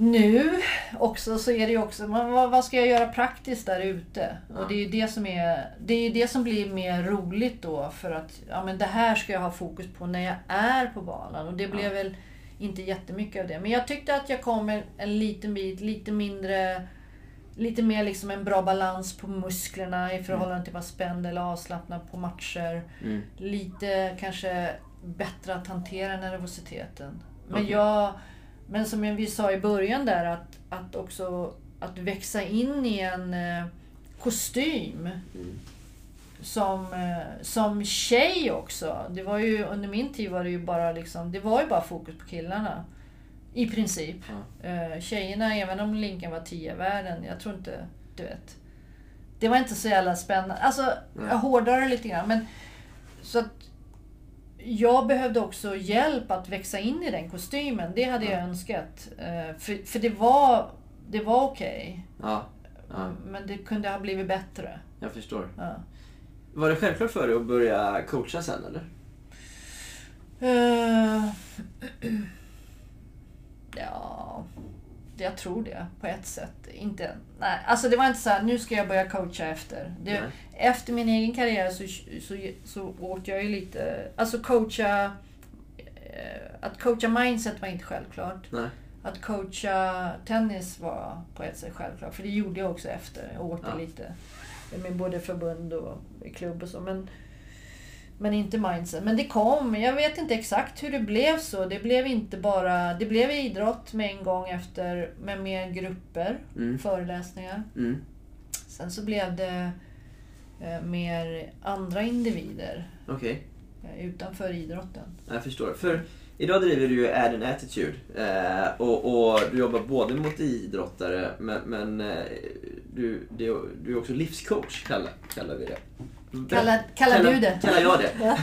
nu också så är det ju också, vad, vad ska jag göra praktiskt där ute? Och det är ju det som är, det är det som blir mer roligt då för att ja, men det här ska jag ha fokus på när jag är på banan. Och det blev väl inte jättemycket av det. Men jag tyckte att jag kom en, en liten bit, lite mindre Lite mer liksom en bra balans på musklerna i förhållande till att vara spänd eller avslappnad på matcher. Mm. Lite kanske bättre att hantera nervositeten. Men Okej. jag... Men som vi sa i början där att, att också att växa in i en eh, kostym Mm. Som, eh, som tjej också. Det var ju, under min tid var det ju bara liksom, det var ju bara fokus på killarna. I princip. Eh, tjejerna, även om Linken var 10 världen, jag tror inte, du vet. Det var inte så jävla spännande. Alltså, Nej. jag hårdrar det lite grann. Men, så att jag behövde också hjälp att växa in i den kostymen. Det hade jag Ja. önskat. Eh, för, för det var, det var okej. Ja. ja, Men det kunde ha blivit bättre. jag förstår. Ja. Var det självklart för dig att börja coacha sen eller? Eh, ja, jag tror det på ett sätt. Inte, nej, alltså det var inte så här, nu ska jag börja coacha efter. Det, efter min egen karriär så, så, så åt jag ju lite, alltså coacha, eh, att coacha mindset var inte självklart. Nej. Att coacha tennis var på ett sätt självklart, för det gjorde jag också efter. Jag åkte Ja. lite med både förbund och klubb och så. Men, men inte mindset. Men det kom. Jag vet inte exakt hur det blev så. Det blev inte bara... Det blev idrott med en gång efter med mer grupper, Mm. föreläsningar. Mm. Sen så blev det eh, mer andra individer Okej, eh, utanför idrotten. jag förstår. För idag driver du ju Add Attitude eh, och, och du jobbar både mot idrottare men, men eh, du, det, du är också livscoach kallar, kallar vi det. Ber- Kallar, kallar du det? Kallar jag det? Ja.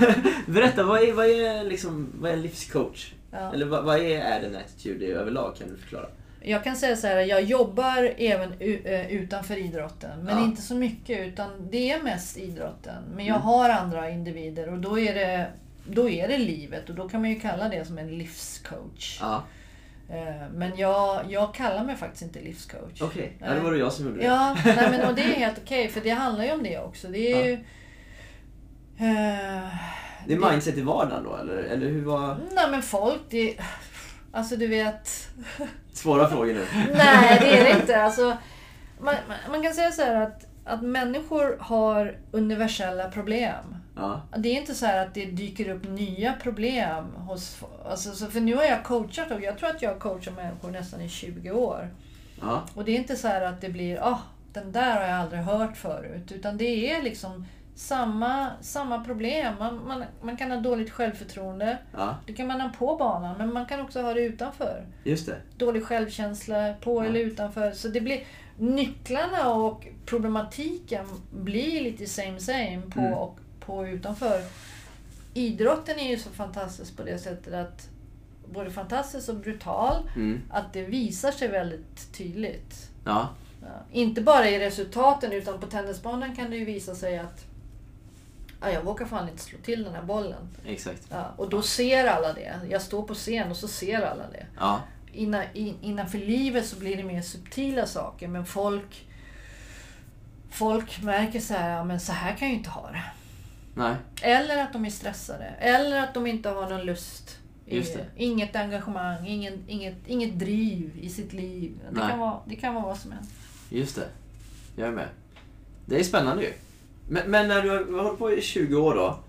Berätta, vad är, vad är, liksom, vad är en livscoach? Ja. Eller vad, vad är Add Attitude överlag? Kan du förklara? Jag kan säga så här, jag jobbar även eh, utanför idrotten. Men Ja. inte så mycket, utan det är mest idrotten. Men jag Mm. har andra individer och då är, det, då är det livet och då kan man ju kalla det som en livscoach. Ja, Eh, Men jag, jag kallar mig faktiskt inte livscoach. okej. Ja, Nej. då var det jag som gjorde det. Ja, nej, men, och det är helt okej för det handlar ju om det också. Det är Ja. ju... eh, Det är mindset i vardagen då, eller, eller hur var... Nej men folk, det... Alltså du vet... Svåra frågor nu. Nej, det är det inte. Alltså, man, man, man kan säga så här att, att människor har universella problem. Ja, Det är inte så att det dyker upp nya problem hos... Alltså, så för nu har jag coachat och jag tror att jag har coachat människor nästan i 20 år. ja, Och det är inte så här att det blir, ah, den där har jag aldrig hört förut. Utan det är liksom samma, samma problem. Man, man, man kan ha dåligt självförtroende. ja, Det kan man ha på banan, men man kan också ha det utanför just det. dålig självkänsla på Ja. eller utanför. Så det blir nycklarna och problematiken blir lite same same på Mm. och på utanför. Idrotten är ju så fantastisk på det sättet att både fantastisk och brutal, Mm. att det visar sig väldigt tydligt. Ja, Ja. Inte bara i resultaten utan på tennisbanan kan det ju visa sig att ja, jag vågar fan inte slå till den här bollen. exakt. Ja, och då ser alla det. Jag står på scen och så ser alla det Ja, innan, in, innanför livet så blir det mer subtila saker. Men folk, folk märker så här, men så här kan jag ju inte ha det. Nej, Eller att de är stressade. Eller att de inte har någon lust. Inget engagemang, ingen, inget, inget driv i sitt liv. Det Nej. kan, vara, det kan vara vad som helst. just det. Jag är med. Det är spännande ju. Men, men när du har, hållit på i 20 år då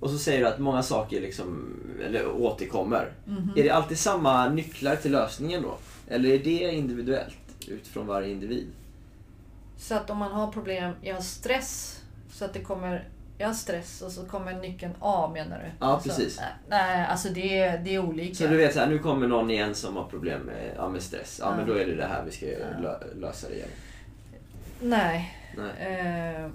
och så säger du att många saker liksom, eller återkommer. Mhm. Är det alltid samma nycklar till lösningen då? Eller är det individuellt utifrån varje individ? Så att om man har problem, jag har stress så att det kommer jag har stress och så kommer nyckeln A menar du? Ja, Så, precis. nej, Nej, alltså det är, det är olika. Så du vet så här, nu kommer någon igen som har problem med, ja, med stress. Ja, Ja. men då är det det här vi ska lö- lösa det igen. Nej. Nej. Eh,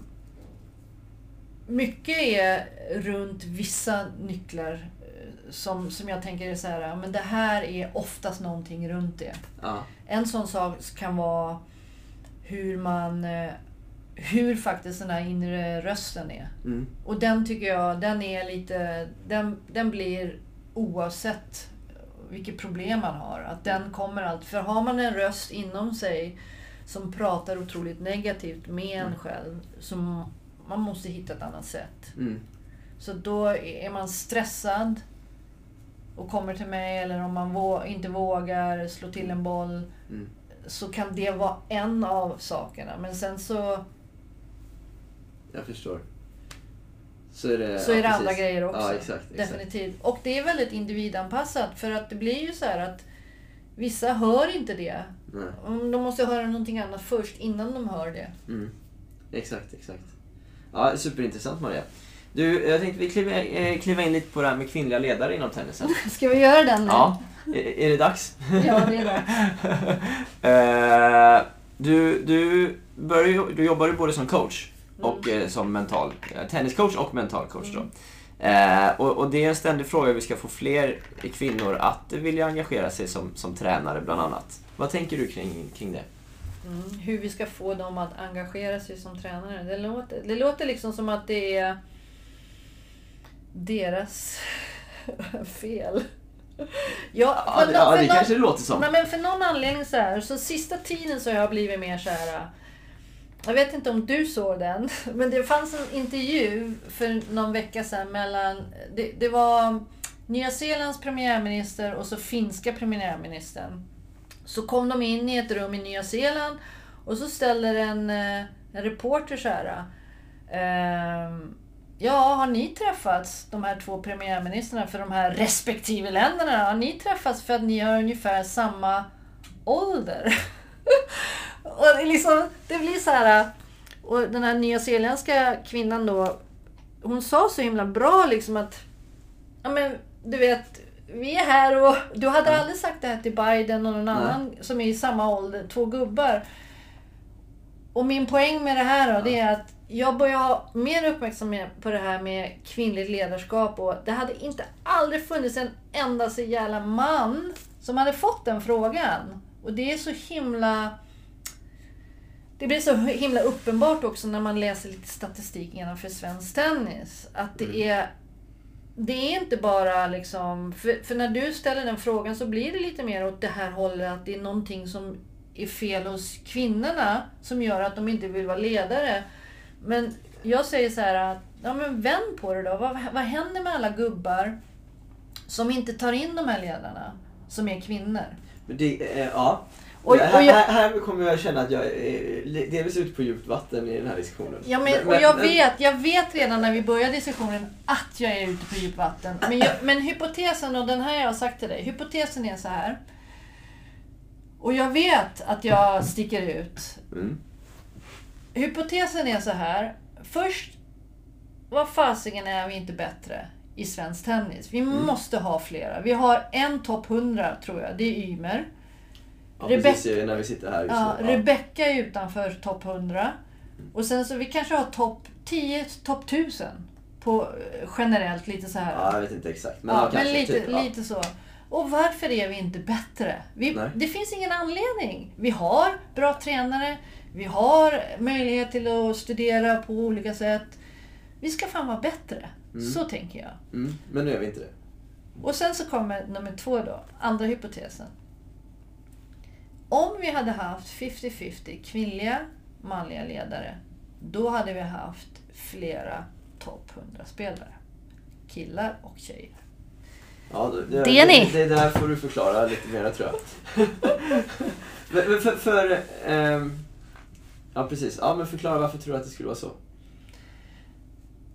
mycket är runt vissa nycklar eh, som, som jag tänker är så här, ja, men det här är oftast någonting runt det. Ja. En sån sak kan vara hur man eh, hur faktiskt den här inre rösten är. Mm. Och den tycker jag, den är lite, den, den blir oavsett vilket problem man har. Att den kommer alltid, för har man en röst inom sig som pratar otroligt negativt med en själv, så man måste hitta ett annat sätt. Mm. Så då är man stressad och kommer till mig eller om man vå- inte vågar slå till en boll Mm. så kan det vara en av sakerna. Men sen så, Jag förstår. Så är det, så ja, är det precis. andra grejer också. Ja, exakt. exakt. Definitivt. Och det är väldigt individanpassat för att det blir ju så här att vissa hör inte det. Nej. De måste höra någonting annat först innan de hör det. Mm. Exakt, exakt. Ja, superintressant Maria. Du, jag tänkte vi kliva, eh, kliva in lite på det här med kvinnliga ledare inom tennisen. Ska vi göra den nu? Ja, är, är det dags? ja det är det. Eh, du, du, börjar, ju- du jobbar ju både som coach och eh, som mental, eh, tenniscoach och mental coach då. Eh, och, och det är en ständig fråga vi ska få fler kvinnor att vilja engagera sig som, som tränare bland annat. Vad tänker du kring, kring det? Mm, hur vi ska få dem att engagera sig som tränare. Det låter, det låter liksom som att det är deras fel. Ja, Ja, det, nå- ja, det kanske det låter som. Nej, men för någon anledning så här, så sista tiden så har jag blivit mer så här. Jag vet inte om du såg den, men det fanns en intervju för någon vecka sedan mellan, det, det var Nya Zeelands premiärminister och så finska premiärministern. Så kom de in i ett rum i Nya Zeeland och så ställer en, eh, en reporter så här. ehm, Ja, har ni träffats, de här två premiärministrarna för de här respektive länderna? Har ni träffats för att ni har ungefär samma ålder? och det, liksom, det blir så här... Och den här nyzeeländska kvinnan då, hon sa så himla bra liksom att... Ja men, du vet, vi är här och... Du hade aldrig sagt det här till Biden och någon Nej. annan som är i samma ålder, två gubbar. Och min poäng med det här då, det är att jag börjar ha mer uppmärksamhet på det här med kvinnligt ledarskap och det hade inte aldrig funnits en enda så jävla man som hade fått den frågan. Och det är så himla... Det blir så himla uppenbart också när man läser lite statistik innanför svensk tennis. Att det är... Det är inte bara liksom... För, för när du ställer den frågan så blir det lite mer åt det här hållet att det är någonting som är fel hos kvinnorna som gör att de inte vill vara ledare. Men jag säger så här att, ja men vänd på det då. Vad, vad händer med alla gubbar som inte tar in de här ledarna som är kvinnor? Men det, eh, ja. Och- här, och jag- här, här kommer jag känna att jag är delvis ute på djupt vatten i den här diskussionen. Ja, men, och jag vet, jag vet redan när vi börjar diskussionen att jag är ute på djupt vatten. Men, jag, men hypotesen, och den här jag har sagt till dig, hypotesen är så här. Och jag vet att jag sticker ut. Mm. Hypotesen är så här. Först, vad fasiken är vi inte bättre i svensk tennis? Vi Mm. måste ha flera. Vi har en topp 100 tror jag, det är Ymer. Ja, Rebecca- precis när vi sitter här just Ja, nu. Ja. Rebecca är utanför topp 100. Och sen så vi kanske har topp 10, topp 1000. På, eh, generellt lite så här. ja, jag vet inte exakt. Men, Ja, men kanske, lite, typ, lite så. Och varför är vi inte bättre? Vi, det finns ingen anledning. Vi har bra tränare. Vi har möjlighet till att studera på olika sätt. Vi ska fan vara bättre. Så tänker jag. Mm, men nu är vi inte det. Och sen så kommer nummer två då, andra hypotesen. Om vi hade haft 50-50 kvinnliga, manliga ledare, då hade vi haft flera topp 100-spelare. Killar och tjejer. Ja, det, det, Det är ni. Det, det där får du förklara lite mer tror jag. men, men för... för ehm, ja, precis. Ja, men förklara varför tror du att det skulle vara så?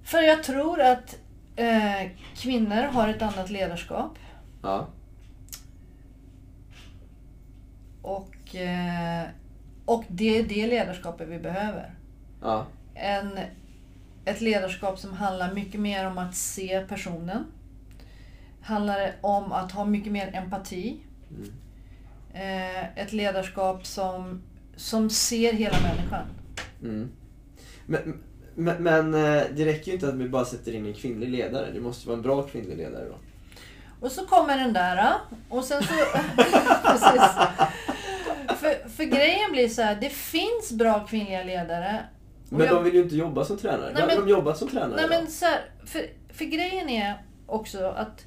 För jag tror att eh, kvinnor har ett annat ledarskap. Ja. Och, eh, och det är det ledarskapet vi behöver. Ja. En ett ledarskap som handlar mycket mer om att se personen. Handlar om att ha mycket mer empati. Eh, ett ledarskap som, som ser hela människan. Mm. Men, men, men eh, det räcker ju inte att vi bara sätter in en kvinnlig ledare. Det måste vara en bra kvinnlig ledare då. Och så kommer den där och sen så... Precis. För, för grejen blir så här, det finns bra kvinnliga ledare. Men jag- de vill ju inte jobba som tränare. Nej, men- de jobbat som tränare Nej men så här, för, för grejen är också att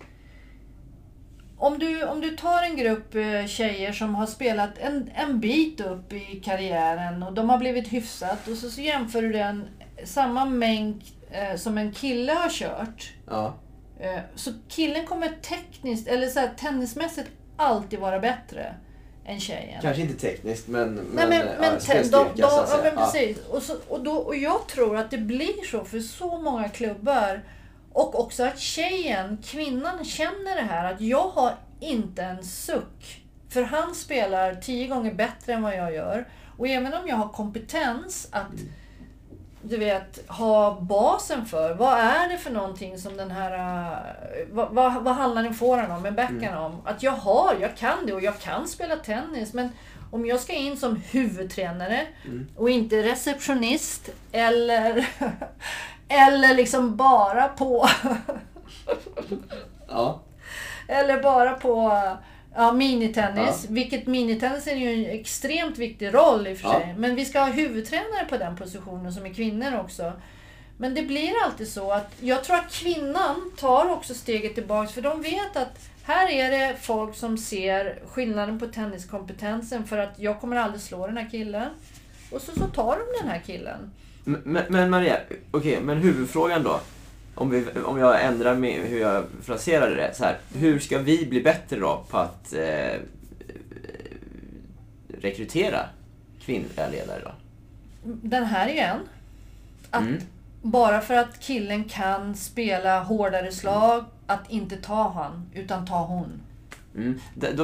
om du, om du tar en grupp eh, tjejer som har spelat en, en bit upp i karriären och de har blivit hyfsat och så, så jämför du den samma mängd eh, som en kille har kört. Ja. Eh, så killen kommer tekniskt, eller så här, tennismässigt, alltid vara bättre än tjejen. Kanske inte tekniskt men, men, Nej, men, men, ja, spelstyrka de, de, ja, men precis. Och, så, och, då, och jag tror att det blir så för så många klubbar. Och också att tjejen, kvinnan, känner det här att jag har inte en suck. För han spelar tio gånger bättre än vad jag gör. Och även om jag har kompetens att du vet, ha basen för. Vad är det för någonting som den här... eh, Vad, vad, vad handlar den foran om, en backhand om? Att jag har, jag kan det och jag kan spela tennis. Men om jag ska in som huvudtränare och inte receptionist eller, eller liksom bara på Ja. eller bara på ja, minitennis. Ja. Vilket minitennis är ju en extremt viktig roll i och för Ja. sig. Men vi ska ha huvudtränare på den positionen som är kvinnor också. Men det blir alltid så att jag tror att kvinnan tar också steget tillbaks för de vet att här är det folk som ser skillnaden på tenniskompetensen för att jag kommer aldrig slå den här killen. Och så, så tar de den här killen. Men, men- Maria, okej, men huvudfrågan då. Om, vi, om jag ändrar med hur jag fraserar det så här. Hur ska vi bli bättre då på att eh, rekrytera kvinnliga ledare då? Den här är ju en. Att Mm. bara för att killen kan spela hårdare slag, att inte ta han, utan ta hon. Mm.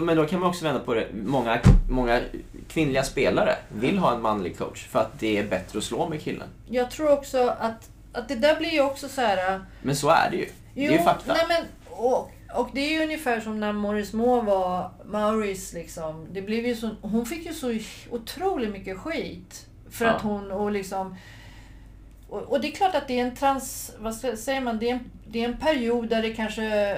Men då kan man också vända på det. Många, många kvinnliga spelare vill ha en manlig coach för att det är bättre att slå med killen. Jag tror också att, att det där blir ju också så här... Men så är det ju. det är ju fakta. Nej men, och, och det är ju ungefär som när Maurice Moore var Maurice liksom. Det blev ju så, hon fick ju så otroligt mycket skit. För Ja. att hon och liksom... Och, och det är klart att det är en trans... Vad ska, säger man? Det är, en, det är en period där det kanske...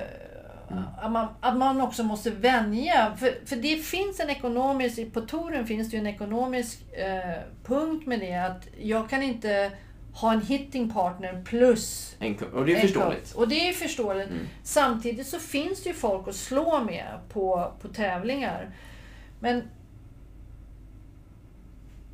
Att, man, att man också måste vänja. För, för det finns en ekonomisk... På touren finns det ju en ekonomisk eh, punkt med det. Att jag kan inte ha en hitting partner plus En co- och det är förståeligt. Och det är förståeligt. Mm. Samtidigt så finns det ju folk att slå med på, på tävlingar. Men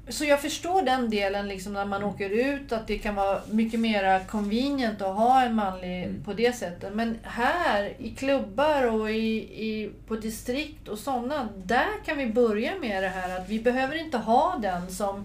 så jag förstår den delen liksom när man åker ut att det kan vara mycket mer convenient att ha en manlig Mm. på det sättet. Men här i klubbar och i, i, på distrikt och sådana, där kan vi börja med det här att vi behöver inte ha den som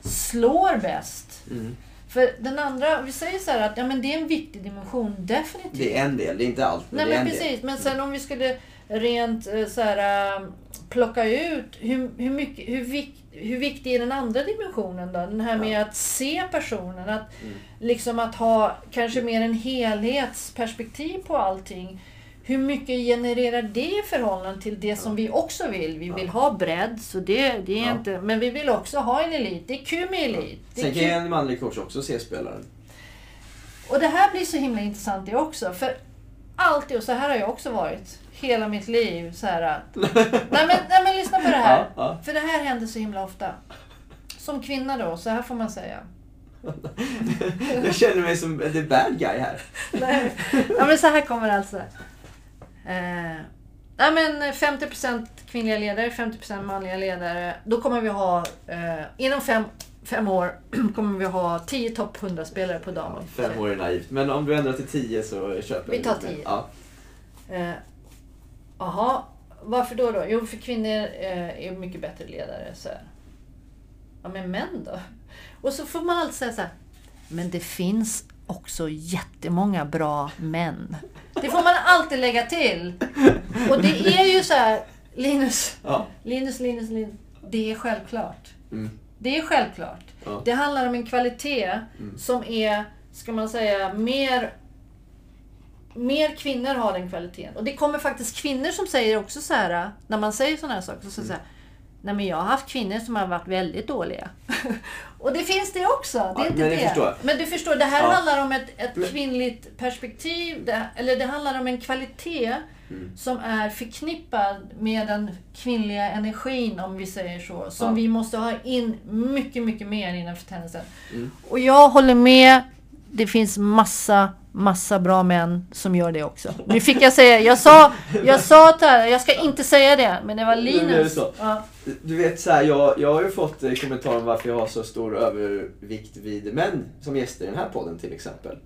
slår bäst. Mm. För den andra, vi säger så här att ja, men det är en viktig dimension, definitivt. Det är en del, det är inte allt. Men Nej men en precis, del. men sen om vi skulle rent eh, så här, eh, plocka ut hur, hur, mycket, hur, vik, hur viktig är den andra dimensionen då? Den här med att se personen, att Mm. liksom att ha kanske mer en helhetsperspektiv på allting. Hur mycket genererar det i förhållande till det som vi också vill? Vi vill ha bredd, så det, det är Ja. inte... Men vi vill också ha en elit. Det är kul med elit. Är Sen kan kul. en manlig coach också se spelaren. Och det här blir så himla intressant det också. För alltid, och så här har jag också varit hela mitt liv. Så här, att, nej, men, nej men lyssna på det här. Ja, ja. För det här händer så himla ofta. Som kvinna då, så här får man säga. Jag känner mig som the bad guy här. Nej, ja, men så här kommer det alltså. Eh, nej, men 50% kvinnliga ledare, 50% manliga ledare. Då kommer vi ha, eh, inom fem, fem år, kommer vi ha 10 topp 100-spelare på dam. Fem år är naivt. Men om du ändrar till tio så köper Vi jag tar det. tio. Ja. Eh, Jaha, varför då, då? Jo, för kvinnor eh, är mycket bättre ledare. Så här. Ja, men män då? Och så får man alltid säga så här. Men det finns också jättemånga bra män. Det får man alltid lägga till. Och det är ju så här, Linus, Ja. Linus, Linus, Linus. Det är självklart. Mm. Det är självklart. Ja. Det handlar om en kvalitet Mm. som är ska man säga, mer Mer kvinnor har den kvaliteten. Och det kommer faktiskt kvinnor som säger också så här, när man säger sådana här saker, så säger mm. Nej men jag har haft kvinnor som har varit väldigt dåliga. och det finns det också. Det är Ja, inte men det. förstår. Men du förstår, det här Ja. handlar om ett, ett Men- kvinnligt perspektiv. Det, eller det handlar om en kvalitet Mm. som är förknippad med den kvinnliga energin, om vi säger så. Som Ja. vi måste ha in mycket, mycket mer innanför tennisen. Mm. Och jag håller med. Det finns massa, massa bra män som gör det också. Nu fick jag säga, jag sa, jag sa att det här, jag ska inte säga det, men det var det Linus. så. Ja. Du vet så här, jag, jag har ju fått eh, kommentarer om varför jag har så stor övervikt vid män som gäster i den här podden till exempel.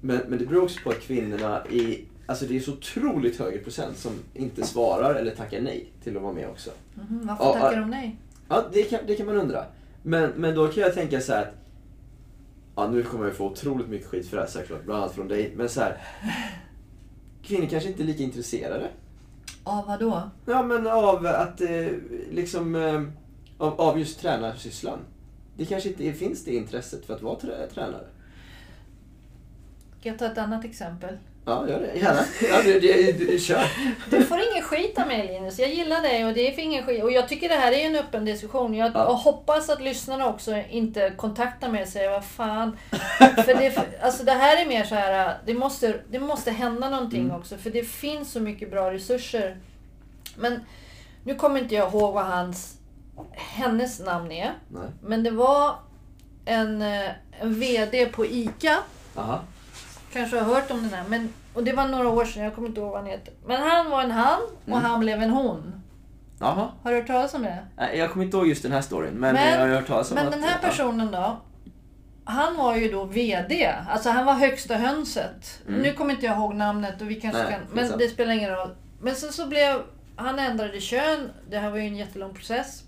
Men, men det beror också på att kvinnorna i, alltså det är så otroligt högre procent som inte svarar eller tackar nej till att vara med också. Mhm, varför Ja, tackar de nej? Ja, det kan, det kan man undra. Men, men då kan jag tänka så här att, ja nu kommer jag få otroligt mycket skit för det här såklart, bland annat från dig. Men så här, kvinnor kanske inte är lika intresserade. Av vad då? Ja, men av att eh, liksom eh, av, av just tränarsysslan. Det kanske inte finns det intresset för att vara trä, tränare. Ska jag ta ett annat exempel? Ja, gör det. Gärna. Ja, det, det, det, kör. Du får ingen skit av mig Linus. Jag gillar dig och det är ingen skit. Och jag tycker det här är en öppen diskussion. Jag Ja. hoppas att lyssnarna också inte kontaktar mig och säger vad fan. för det, alltså det här är mer så här, det måste, det måste hända någonting Mm. också. För det finns så mycket bra resurser. Men nu kommer inte jag ihåg vad hans, hennes namn är. Nej. Men det var en, eh, en VD på ICA. Aha. Kanske har hört om den här. Men, och det var några år sedan, jag kommer inte ihåg vad han heter. Men han var en han och Mm. han blev en hon. Jaha. Har du hört talas om det? Nej, Jag kommer inte ihåg just den här storyn, men, Men- jag har hört talas om Men att... den här personen då. Han var ju då VD. Alltså han var högsta hönset. Mm. Nu kommer inte jag ihåg namnet och vi kanske Nej, kan... Men sant. det spelar ingen roll. Men sen så blev... Han ändrade kön. Det här var ju en jättelång process.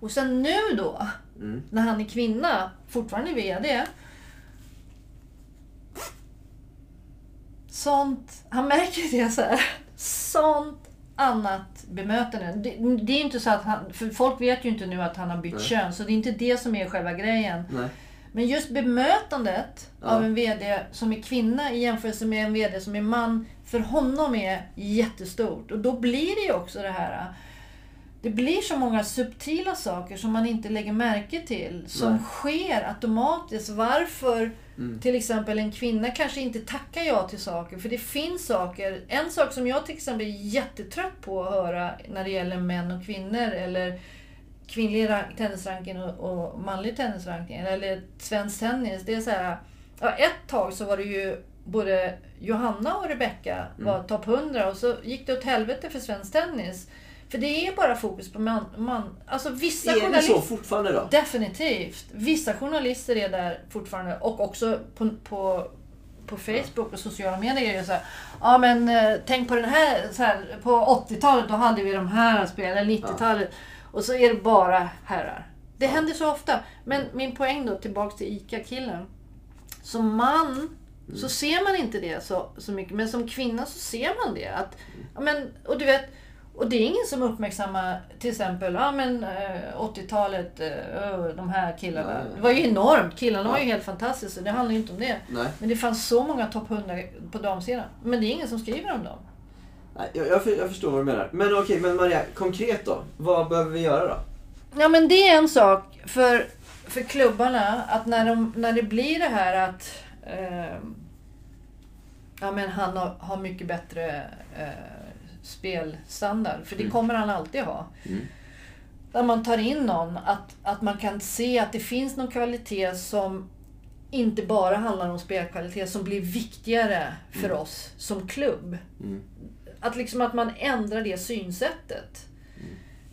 Och sen nu då, Mm. när han är kvinna, fortfarande VD. Sånt, han märker det så här. Sånt annat bemötande. Det, det är inte så att han, för folk vet ju inte nu att han har bytt Nej. kön, så det är inte det som är själva grejen. Nej. Men just bemötandet Ja. av en VD som är kvinna i jämförelse med en VD som är man, för honom är jättestort. Och då blir det ju också det här det blir så många subtila saker som man inte lägger märke till. Som Nej. sker automatiskt. Varför Mm. till exempel en kvinna kanske inte tackar ja till saker. För det finns saker. En sak som jag till exempel är jättetrött på att höra när det gäller män och kvinnor. Eller kvinnlig rank- tennisranking och, och manlig tennisranking. Eller svensk tennis. Det är så här, ja, ett tag så var det ju både Johanna och Rebecca var topp 100 och så gick det åt helvete för svensk tennis. För det är bara fokus på man. man alltså vissa Är det så fortfarande då? Definitivt. Vissa journalister är där fortfarande och också på, på, på Facebook och sociala medier är så här. Ja men eh, tänk på den här, så här på 80-talet då hade vi de här spelen, 90-talet. Och så är det bara herrar. Det händer så ofta. Men min poäng då tillbaks till ICA-killen. Som man så ser man inte det så, så mycket. Men som kvinna så ser man det. Att, ja, men, och du vet, och det är ingen som uppmärksammar till exempel ja, men, eh, 80-talet, eh, ö, de här killarna. Nej. Det var ju enormt. Killarna var ju Ja. helt fantastiska. Det handlar ju inte om det. Nej. Men det fanns så många topp 100 på damsidan. Men det är ingen som skriver om dem. Nej jag, jag, jag förstår vad du menar. Men okej, men Maria, konkret då? Vad behöver vi göra då? Ja men det är en sak för, för klubbarna att när, de, när det blir det här att eh, ja, men han har, har mycket bättre eh, spelstandard. För det Mm. kommer han alltid ha. Mm. När man tar in någon, att, att man kan se att det finns någon kvalitet som inte bara handlar om spelkvalitet, som blir viktigare för oss som klubb. Mm. Att, liksom att man ändrar det synsättet.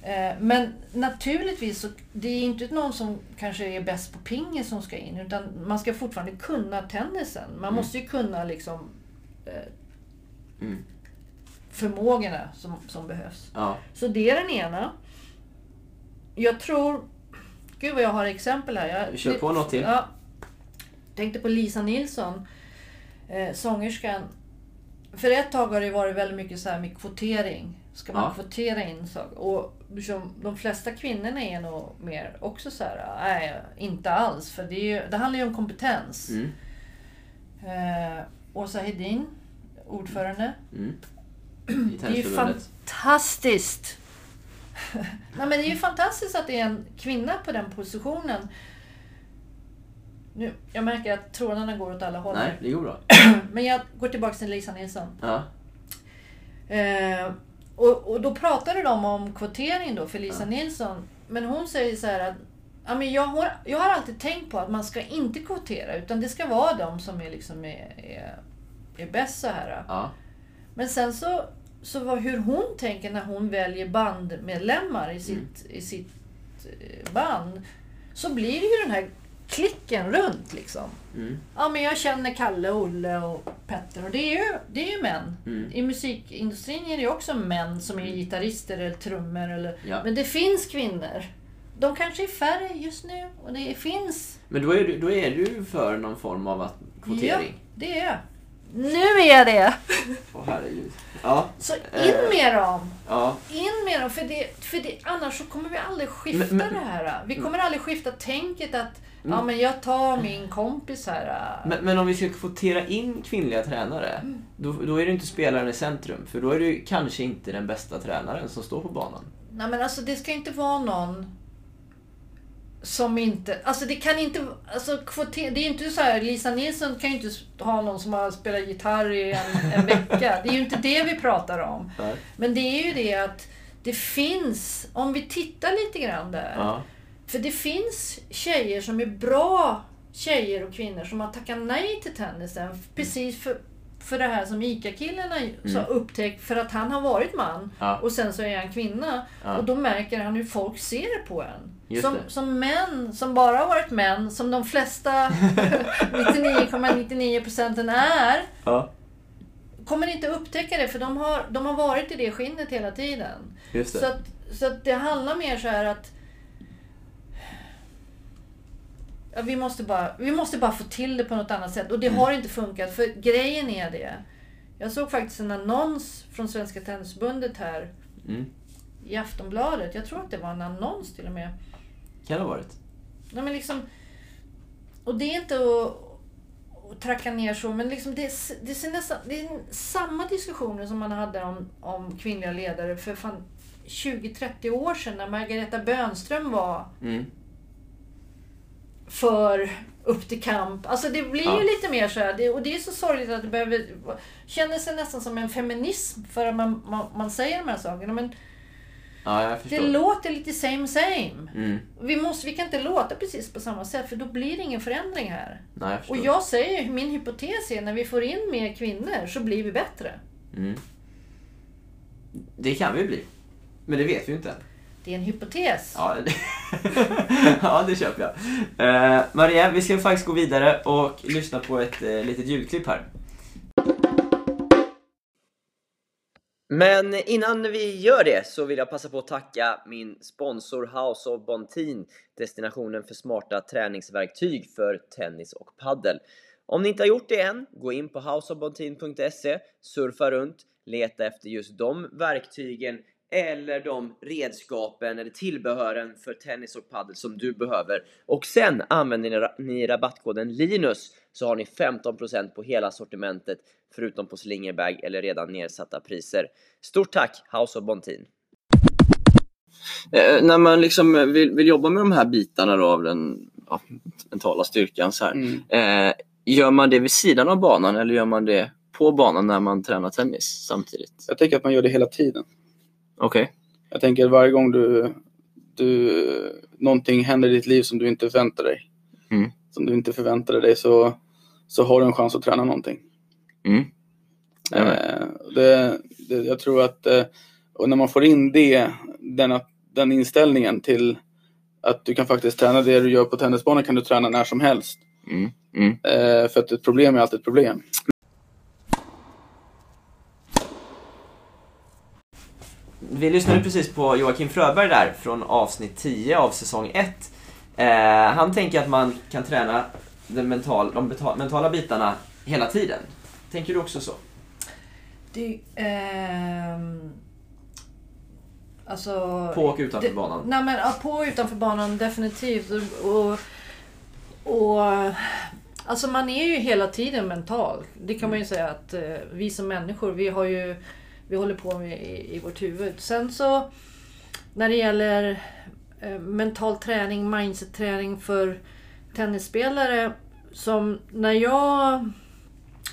Eh, Men naturligtvis, så, det är inte någon som kanske är bäst på pingis som ska in. Utan man ska fortfarande kunna tennisen. Man måste ju kunna liksom eh, Mm. Förmågorna som, som behövs. Ja. Så det är den ena. Jag tror... Gud vad jag har exempel här. Jag, Kör på något till. Ja. Tänkte på Lisa Nilsson, eh, sångerskan. För ett tag har det varit väldigt mycket så här med kvotering. Ska man Ja. kvotera in saker? Och liksom, de flesta kvinnorna är nog mer också så här, nej, inte alls. För det, ju, det handlar ju om kompetens. Mm. Eh, Åsa Hedin, ordförande. Mm. Det är ju fantastiskt! Nej, men det är ju fantastiskt att det är en kvinna på den positionen. Nu, jag märker att trådarna går åt alla håll. Nej, det går bra. Men jag går tillbaka till Lisa Nilsson. Ja. Eh, och, och då pratade de om kvotering då för Lisa Ja. Nilsson. Men hon säger så här att ja, men jag, har, jag har alltid tänkt på att man ska inte kvotera utan det ska vara de som är, liksom är, är, är bäst så här. Ja. Men sen så, så var hur hon tänker när hon väljer bandmedlemmar i sitt, i sitt eh, band. Så blir det ju den här klicken runt liksom. Mm. Ja men jag känner Kalle, Olle och Petter och det är ju, det är ju män. Mm. I musikindustrin är det ju också män som är gitarrister eller trummor. Eller, Ja. Men det finns kvinnor. De kanske är färre just nu och det finns. Men då är, du, då är du för någon form av kvotering? Ja, det är jag. Nu är jag det! Åh herregud. Ja. Så in Eh. med dem! Ja. In med dem, för, det, för det, annars så kommer vi aldrig skifta Men- men- det här. Vi kommer aldrig skifta tänket att ja, men jag tar min kompis här. Men, men om vi ska kvotera in kvinnliga tränare, Mm. då, då är det inte spelaren i centrum. För då är ju kanske inte den bästa tränaren som står på banan. Nej men alltså det ska inte vara någon som inte, alltså det kan inte, alltså kvoter, det är inte så här, Lisa Nilsson kan ju inte ha någon som har spelat gitarr i en, en vecka. Det är ju inte det vi pratar om. Nej. Men det är ju det att det finns, om vi tittar lite grann där. Ja. För det finns tjejer som är bra tjejer och kvinnor som har tackat nej till tennisen. Precis för, för det här som ICA-killen har upptäckt för att han har varit man. Mm. Ja. Och sen så är han kvinna. Ja. Och då märker han hur folk ser på en. Som, som män, som bara har varit män, som de flesta 99,99 procenten är. ja. Kommer inte upptäcka det för de har, de har varit i det skinnet hela tiden. Så att, så att det handlar mer så här att ja, vi, måste bara, vi måste bara få till det på något annat sätt. Och det har inte funkat. För grejen är det. Jag såg faktiskt en annons från Svenska Tennisförbundet här Mm. i Aftonbladet. Jag tror att det var en annons till och med. Kan det ha varit. Nej, men liksom, och det är inte att, att tracka ner så, men liksom det, är- det, ser nästan, det är samma diskussioner som man hade om, om kvinnliga ledare för fan 20-30 år sedan när Margareta Bönström var Mm. För upp till kamp. Alltså det blir Ja. ju lite mer så här, det, och det är så sorgligt att det behöver... Känner sig nästan som en feminism för att man, man, man säger de här sakerna. Men Ja, det låter lite same same. Mm. Vi, måste, vi kan inte låta precis på samma sätt för då blir det ingen förändring här. Nej, jag. Och jag säger, min hypotes är när vi får in mer kvinnor så blir vi bättre. Mm. Det kan vi bli. Men det vet vi ju inte än. Det är en hypotes. Ja, det, ja, det köper jag. Eh, Maria, vi ska faktiskt gå vidare och lyssna på ett eh, litet ljudklipp här. Men innan vi gör det så vill jag passa på att tacka min sponsor House of Bontin, destinationen för smarta träningsverktyg för tennis och paddel. Om ni inte har gjort det än, gå in på houseofbontin.se, surfa runt, leta efter just de verktygen eller de redskapen eller tillbehören för tennis och paddel som du behöver. Och sen använder ni rabattkoden LINUS så har ni 15% på hela sortimentet förutom på slingerbag eller redan nedsatta priser. Stort tack House of Bontin! Eh, när man liksom vill, vill jobba med de här bitarna då av den ja, mentala styrkan så här, Mm. eh, gör man det vid sidan av banan eller gör man det på banan när man tränar tennis samtidigt? Jag tänker att man gör det hela tiden. Okej. Jag tänker varje gång du, du någonting händer i ditt liv som du inte förväntar dig. Mm. Som du inte förväntade dig så, så har du en chans att träna någonting. Mm. Eh, det, det, jag tror att eh, och när man får in det, den, att- den inställningen till att du kan faktiskt träna det du gör på tennisbanan kan du träna när som helst. Mm. Mm. Eh, för att ett problem är alltid ett problem. Vi lyssnade precis på Joakim Fröberg där från avsnitt 10 av säsong 1. Eh, han tänker att man kan träna den mental, de beta- mentala bitarna hela tiden. Tänker du också så? Det, ehm, alltså, På och utanför det- banan? Nej men ja, på och utanför banan definitivt. Och, och, Alltså man är ju hela tiden mental. Det kan man Mm. ju säga att eh, vi som människor, vi har ju vi håller på med i, i vårt huvud. Sen så när det gäller eh, mental träning, mindset-träning för tennisspelare. Som när jag...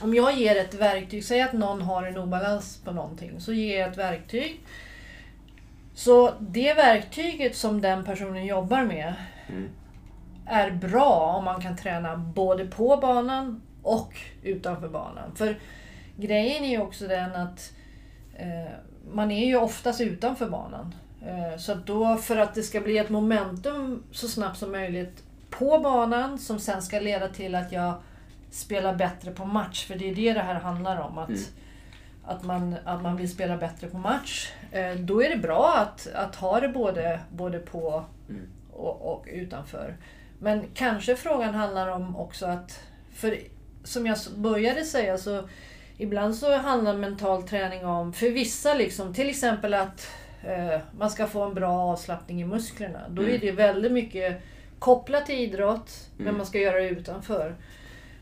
Om jag ger ett verktyg, säg att någon har en obalans på någonting, så ger jag ett verktyg. Så det verktyget som den personen jobbar med Mm. är bra om man kan träna både på banan och utanför banan. För grejen är ju också den att man är ju oftast utanför banan. Eh, så då för att det ska bli ett momentum så snabbt som möjligt på banan som sen ska leda till att jag spelar bättre på match. För det är det det här handlar om. Att, Mm. att, man, att man vill spela bättre på match. Eh, då är det bra att, att ha det både, både på Mm. och, och utanför. Men kanske frågan handlar om också att, för som jag började säga så ibland så handlar mental träning om, för vissa liksom, till exempel att eh, man ska få en bra avslappning i musklerna. Då är Mm. det väldigt mycket kopplat till idrott, men Mm. man ska göra det utanför.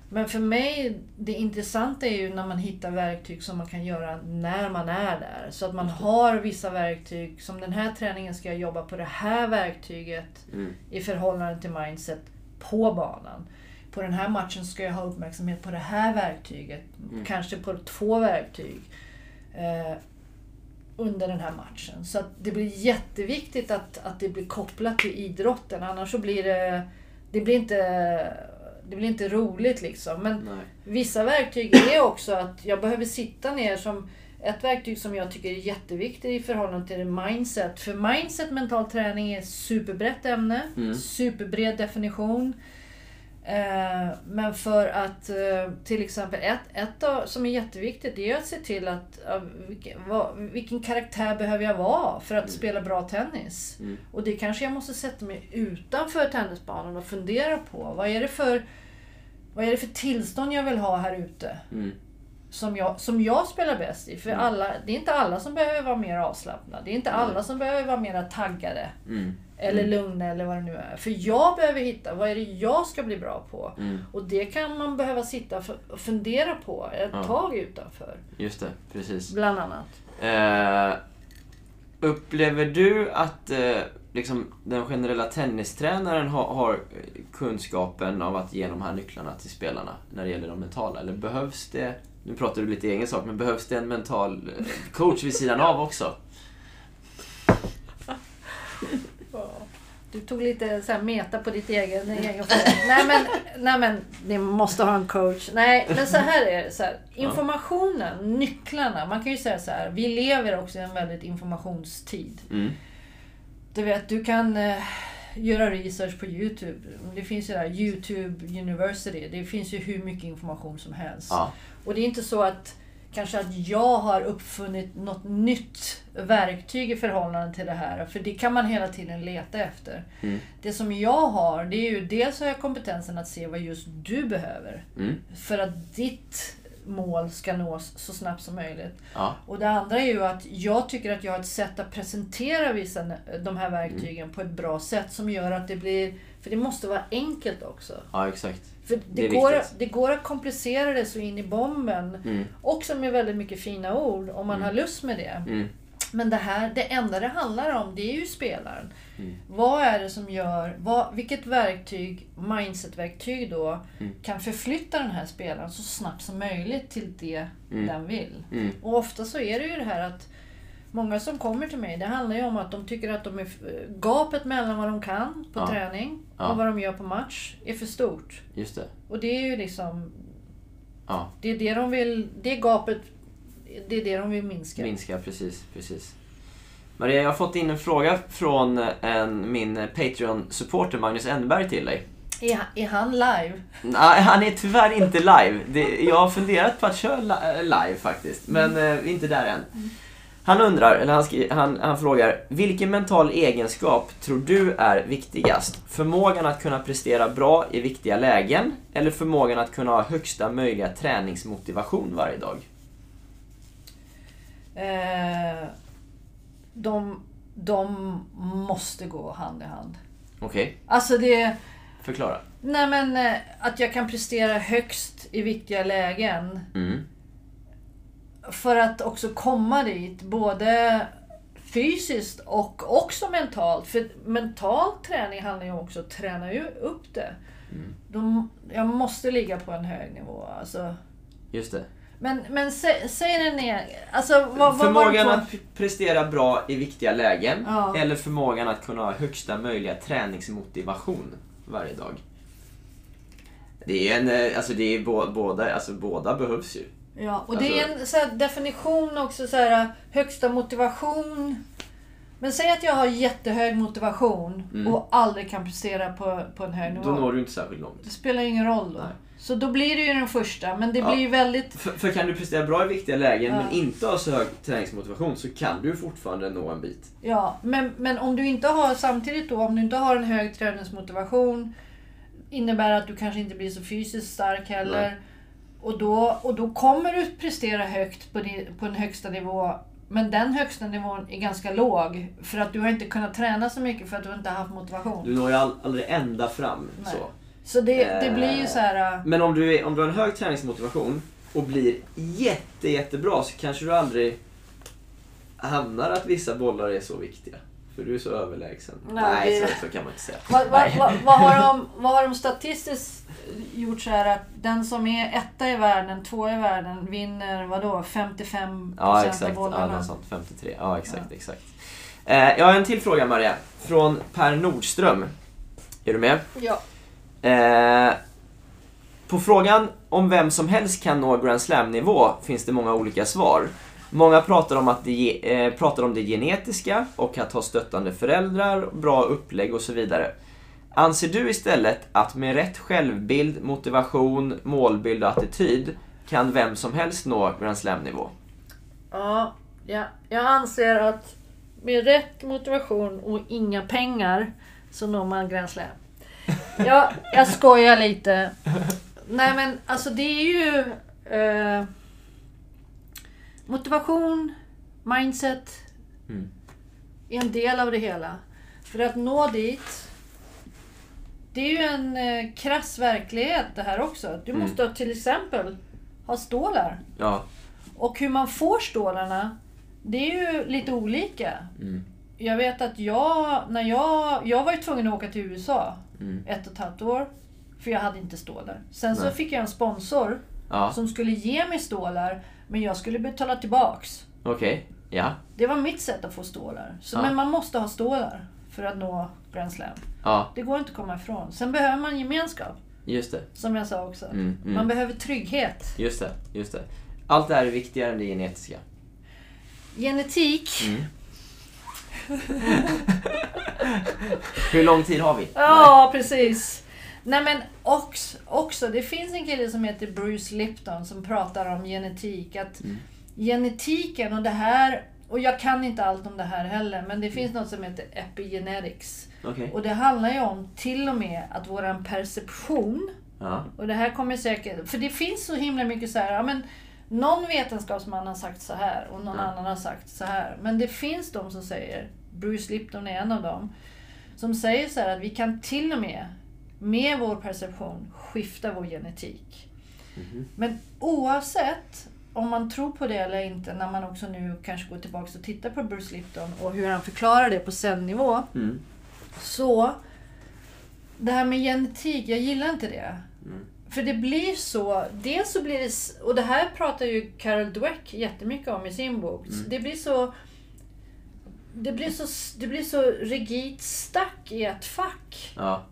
Men för mig, det intressanta är ju när man hittar verktyg som man kan göra när man är där. Så att man har vissa verktyg, som den här träningen ska jag jobba på det här verktyget Mm. i förhållande till mindset på banan. På den här matchen ska jag ha uppmärksamhet på det här verktyget. Mm. Kanske på två verktyg. Eh, under den här matchen. Så det blir jätteviktigt att, att det blir kopplat till idrotten. Annars så blir det... Det blir inte, det blir inte roligt liksom. Men Nej. Vissa verktyg är också att jag behöver sitta ner som ett verktyg som jag tycker är jätteviktigt i förhållande till mindset. För mindset, mental träning, är ett superbrett ämne. Mm. Superbred definition. Eh, Men för att eh, till exempel ett, ett av, som är jätteviktigt det är att se till att vilken, vad, vilken karaktär behöver jag vara för att spela bra tennis. Mm. Och det kanske jag måste sätta mig utanför tennisbanan och fundera på. Vad är det för, vad är det för tillstånd jag vill ha här ute? Mm. som jag, som jag spelar bäst i. För Mm. alla, det är inte alla som behöver vara mer avslappnade. Det är inte alla som behöver vara mer taggade. Eller Mm. lugna eller vad det nu är. För jag behöver hitta, vad är det jag ska bli bra på? Mm. Och det kan man behöva sitta och fundera på ett Ja. tag utanför. Just det, precis. Bland annat. Eh, upplever du att eh, liksom, den generella tennistränaren har, har kunskapen av att ge de här nycklarna till spelarna när det gäller de mentala? Eller behövs det, nu pratar du lite egen sak, men behövs det en mental eh, coach vid sidan av också? Du tog lite så meta på ditt egen, din egen fråga. nej, men, nej men, ni måste ha en coach. Nej, men så här är det. Så här, informationen, nycklarna. Man kan ju säga så här. Vi lever också i en väldigt informationstid. Mm. Du vet, du kan eh, göra research på Youtube. Det finns ju där Youtube University. Det finns ju hur mycket information som helst. Ja. Och det är inte så att kanske att jag har uppfunnit något nytt verktyg i förhållande till det här. För det kan man hela tiden leta efter. Mm. Det som jag har, det är ju dels har jag kompetensen att se vad just du behöver. Mm. För att ditt mål ska nås så snabbt som möjligt. Ja. Och det andra är ju att jag tycker att jag har ett sätt att presentera vissa, de här verktygen på ett bra sätt som gör att det blir... För det måste vara enkelt också. ja, exakt. För det, Det går, viktigt. det går att komplicera det så in i bomben. Mm. Också med väldigt mycket fina ord om man Mm. har lust med det. Mm. Men det här, det enda det handlar om det är ju spelaren. Mm. Vad är det som gör, vad, vilket verktyg, mindset-verktyg då, Mm. kan förflytta den här spelaren så snabbt som möjligt till det Mm. den vill. Mm. Och ofta så är det ju det här att Många som kommer till mig, det handlar ju om att de tycker att de är, gapet mellan vad de kan på Ja. träning Ja. och vad de gör på match är för stort. Just det. Och det är ju liksom, Ja. det är det de vill, det gapet, det är det de vill minska. Minska, precis, precis. Maria, jag har fått in en fråga från en, min Patreon-supporter Magnus Enberg till dig. Är, är han live? Nej, han är tyvärr inte live. Det, jag har funderat på att köra li- live faktiskt, men eh, inte där än. Han undrar, eller han, skri, han, han frågar, vilken mental egenskap tror du är viktigast? Förmågan att kunna prestera bra i viktiga lägen, eller förmågan att kunna ha högsta möjliga träningsmotivation varje dag? Eh, de, de måste gå hand i hand. Okej. Alltså det... Förklara. Nej men eh, att jag kan prestera högst i viktiga lägen. Mm. För att också komma dit, både fysiskt och också mentalt. För mental träning handlar ju också om att träna ju upp det. Mm. De, jag måste ligga på en hög nivå. Alltså. Just det. Men, men sä, säg det ner. Alltså, vad, vad förmågan på? att prestera bra i viktiga lägen Ja. eller förmågan att kunna ha högsta möjliga träningsmotivation varje dag. Det är en, eh, alltså det är bå- båda, alltså båda behövs ju. Ja, och det är Alltså- en så här, definition också, så här, högsta motivation. Men säg att jag har jättehög motivation Mm. och aldrig kan prestera på, på en hög nivå. Då når du inte särskilt långt. Det spelar ingen roll då. Nej. Så då blir det ju den första, men det Ja. blir ju väldigt... För, för kan du prestera bra i viktiga lägen Ja. men inte ha så hög träningsmotivation så kan du fortfarande nå en bit. Ja, men, men om du inte har samtidigt då, om du inte har en hög träningsmotivation innebär att du kanske inte blir så fysiskt stark heller. Nej. Och då, och då kommer du prestera högt på, di- på en högsta nivå. Men den högsta nivån är ganska låg. För att du har inte kunnat träna så mycket för att du inte har haft motivation. Du når ju aldrig ända fram. Nej. Så. Så det, det Eh. blir ju så här... äh, Men om du, är, om du har en hög träningsmotivation och blir jätte, jättebra så kanske du aldrig hamnar att vissa bollar är så viktiga. För du är så överlägsen. Nej, Nej, så, så kan man inte säga. Vad, vad, vad, vad, har de, vad har de statistiskt gjort så här att den som är etta i världen, två i världen, vinner vadå? 55% Ja, av exakt. Ja, bollarna? något sånt. 53. Ja, exakt, exakt. Eh, jag har en till fråga Maria. Från Per Nordström. Är du med? Ja. Eh, på frågan om vem som helst kan nå Grand Slam-nivå finns det många olika svar. Många pratar om, att det, eh, pratar om det genetiska och att ha stöttande föräldrar, bra upplägg och så vidare. Anser du istället att med rätt självbild, motivation, målbild och attityd kan vem som helst nå Grand Slam-nivå? Ja, ja, jag anser att med rätt motivation och inga pengar så når man Grand Slam. Ja, jag skojar lite. Nej men alltså det är ju eh, motivation, mindset Mm. är en del av det hela. För att nå dit det är ju en eh, krass verklighet det här också. Du Mm. måste till exempel ha stålar. Ja. Och hur man får stålarna, det är ju lite olika. Mm. Jag vet att jag, när jag, jag var ju tvungen att åka till USA Mm. ett och ett halvt år. För jag hade inte stålar. Sen så Nej. fick jag en sponsor Ja, som skulle ge mig stålar, men jag skulle betala tillbaks. okej. Ja. Det var mitt sätt att få stålar. Så, Ja. Men man måste ha stålar för att nå Grand Slam. Ja, Det går inte att komma ifrån. Sen behöver man gemenskap, just det. som jag sa också. Mm, mm. Man behöver trygghet. Just det, just det. Allt det här är viktigare än det genetiska. Genetik. Mm. Hur lång tid har vi? Ja, precis. Nej men också, också, det finns en kille som heter Bruce Lipton som pratar om genetik. Att Mm. Genetiken och det här, och jag kan inte allt om det här heller, men det finns något som heter epigenetics. Okej. Och det handlar ju om till och med att våran perception, Ja. och det här kommer säkert, för det finns så himla mycket så här, ja men någon vetenskapsman har sagt så här och någon Ja. annan har sagt så här. Men det finns de som säger, Bruce Lipton är en av dem, som säger så här att vi kan till och med med vår perception skifta vår genetik. Mhm. Men oavsett om man tror på det eller inte, när man också nu kanske går tillbaka och tittar på Bruce Lipton och hur han förklarar det på cellnivå. Mm. Så, det här med genetik, jag gillar inte det. Mm. För det blir så, dels så blir det, och det här pratar ju Carol Dweck jättemycket om i sin bok. Mm. Det blir så det blir, så, det blir så rigidt stack i ett fack. Ja.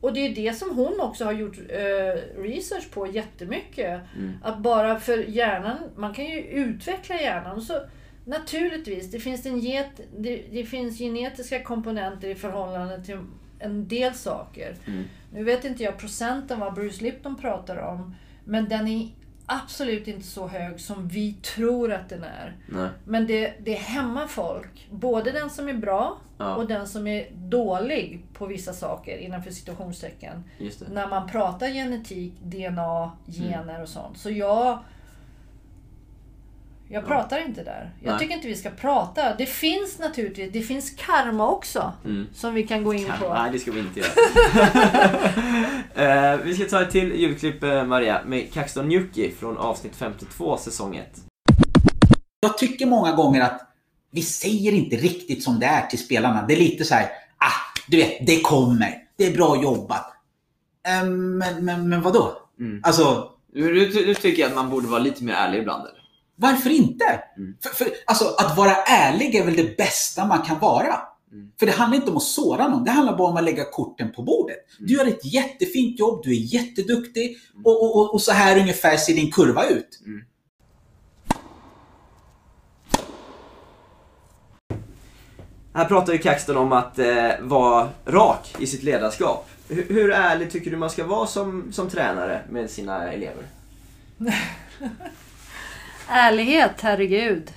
Och det är det som hon också har gjort eh, research på jättemycket. Mm. Att bara för hjärnan, man kan ju utveckla hjärnan. Och så, naturligtvis, det finns, en get, det, det finns genetiska komponenter i förhållande till en del saker. Mm. Nu vet inte jag procenten vad Bruce Lipton pratar om. Men den är absolut inte så hög som vi tror att den är. Nej. Men det, det hämmar folk. Både den som är bra Ja. och den som är dålig på vissa saker innanför situationstecken. När man pratar genetik, DNA, Mm. gener och sånt. Så jag... Jag pratar inte där. Jag Nej. tycker inte vi ska prata. Det finns naturligtvis, det finns karma också. Mm. Som vi kan gå in på. Nej, det ska vi inte göra. Eh, vi ska ta ett till ljudklipp, eh, Maria, med Kaxton Nyuki från avsnitt 52, säsong 1. Jag tycker många gånger att vi säger inte riktigt som det är till spelarna. Det är lite så här, ah, du vet, det kommer. Det är bra jobbat. Ehm, men, men, men vadå? Mm. Alltså, Du, du, du tycker att man borde vara lite mer ärlig ibland, eller? Varför inte? Mm. För, för, alltså, att vara ärlig är väl det bästa man kan vara. Mm. För det handlar inte om att såra någon. Det handlar bara om att lägga korten på bordet. Mm. Du gör ett jättefint jobb, du är jätteduktig och, och, och, och så här ungefär ser din kurva ut. Här pratar ju Kaxton om att eh, vara rak i sitt ledarskap. Hur, hur ärlig tycker du man ska vara som, som tränare med sina elever? Ärlighet, herregud.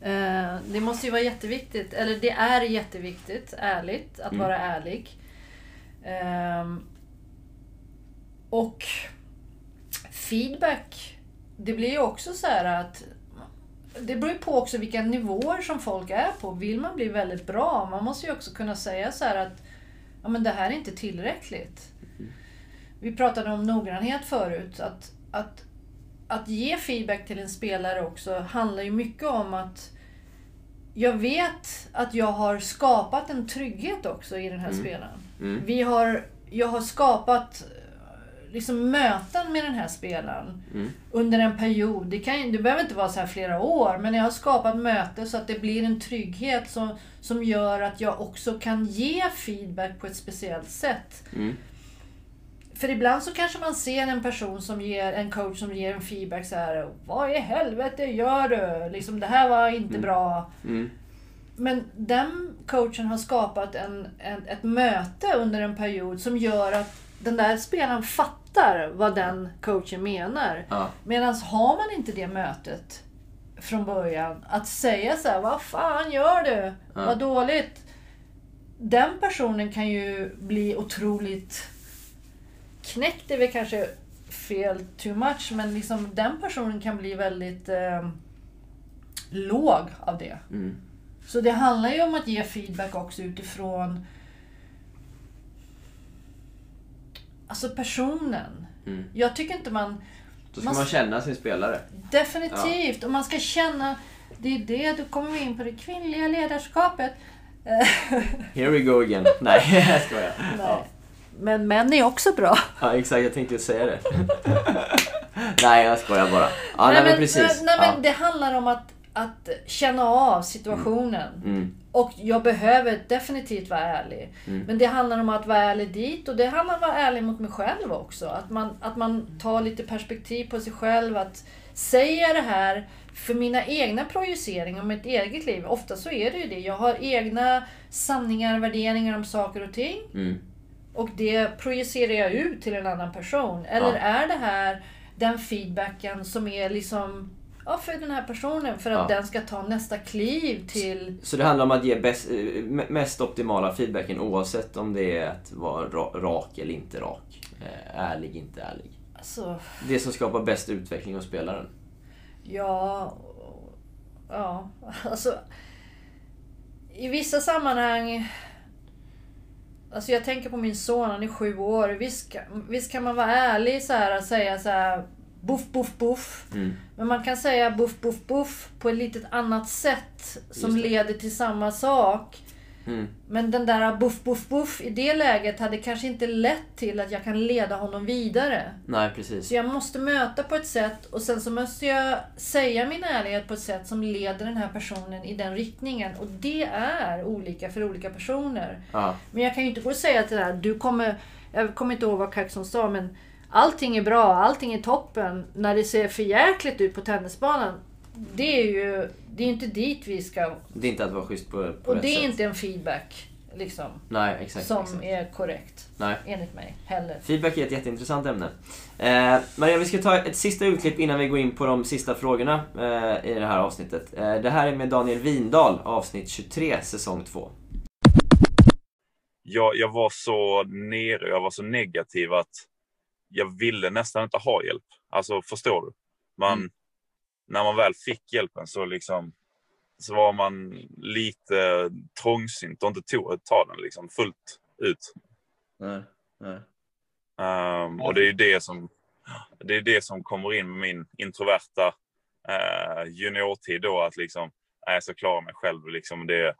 Eh, Det måste ju vara jätteviktigt. Eller det är jätteviktigt, ärligt, att vara ärlig. Ehm, Och feedback, det blir ju också så här att det beror ju på också vilka nivåer som folk är på. Vill man bli väldigt bra, man måste ju också kunna säga så här att ja, men det här är inte tillräckligt. Vi pratade om noggrannhet förut. Att, att, att ge feedback till en spelare också handlar ju mycket om att jag vet att jag har skapat en trygghet också i den här spelaren. Mm. Vi har, jag har skapat liksom möten med den här spelaren Mm. under en period. Det, kan, det behöver inte vara så här flera år, men jag har skapat möten så att det blir en trygghet som, som gör att jag också kan ge feedback på ett speciellt sätt. Mm. För ibland så kanske man ser en person som ger, en coach som ger en feedback så här. Vad i helvete gör du? Liksom, det här var inte bra. Mm. Men den coachen har skapat en, en, ett möte under en period som gör att den där spelaren fattar vad den coachen menar. Ja. Medan har man inte det mötet från början, att säga så här, vad fan gör du? Ja. Vad dåligt. Den personen kan ju bli otroligt knäckt, är väl kanske fel too much, men liksom den personen kan bli väldigt eh, låg av det. Mm. Så det handlar ju om att ge feedback också utifrån Alltså personen. Mm. Jag tycker inte man... Då ska Man- man känna sin spelare. Definitivt! Och man ska känna... Det är det, då kommer vi in på det kvinnliga ledarskapet. Here we go again. Nej, jag skojar. Nej. Ja. Men män är också bra. ja, exakt. Jag tänkte säga det. nej, jag skojar bara. Ja, nej, men precis. Nej, men ja. Det handlar om att, att känna av situationen. Mm. Och jag behöver definitivt vara ärlig. Mm. Men det handlar om att vara ärlig dit och det handlar om att vara ärlig mot mig själv också. Att man, att man tar lite perspektiv på sig själv. Att säger jag det här för mina egna projiceringar om mitt eget liv. Ofta så är det ju det. Jag har egna sanningar, värderingar om saker och ting. Och det projicerar jag ut till en annan person. Eller Ja. är det här den feedbacken som är liksom ja, för den här personen för att Ja. den ska ta nästa kliv till... Så det handlar om att ge bäst, eh, me- mest optimala feedbacken oavsett om det är att vara ra- rak eller inte rak. Eh, ärlig, inte ärlig. Alltså, Det som skapar bäst utveckling hos spelaren. ja... Ja, alltså... I vissa sammanhang... Alltså jag tänker på min son, han är sju år. Visst, visst kan man vara ärlig så här och säga så här... Buff, buff, buff. Mm. Men man kan säga buff, buff, buff på ett litet annat sätt som leder till samma sak. Mm. Men den där buff, buff, buff i det läget hade kanske inte lett till att jag kan leda honom vidare. Nej, precis. Så jag måste möta på ett sätt och sen så måste jag säga min ärlighet på ett sätt som leder den här personen i den riktningen. Och det är olika för olika personer. Ja. Men jag kan ju inte gå och säga till det här, du kommer... Jag kommer inte ihåg vad Kaxon sa men allting är bra, allting är toppen när det ser för jäkligt ut på tennisbanan. Det är ju det är inte dit vi ska... Det är inte att vara schysst på, på Och det är sätt. inte en feedback liksom, Nej, exakt. som exakt. är korrekt. Nej. Enligt mig. Heller. Feedback är ett jätteintressant ämne. Eh, Maria, vi ska ta ett sista utklipp innan vi går in på de sista frågorna eh, i det här avsnittet. Eh, det här är med Daniel Windahl, avsnitt 23, säsong 2. jag, jag var så nere, jag var så negativ att jag ville nästan inte ha hjälp. Alltså förstår du? Man, Mm. När man väl fick hjälpen så liksom så var man lite trångsynt och inte tog ta den liksom fullt ut. Nej, nej. Ehm, och det är ju det som, det är det som kommer in med min introverta uh, juniortid då, att liksom, nej, jag ska klara mig själv. Liksom, det,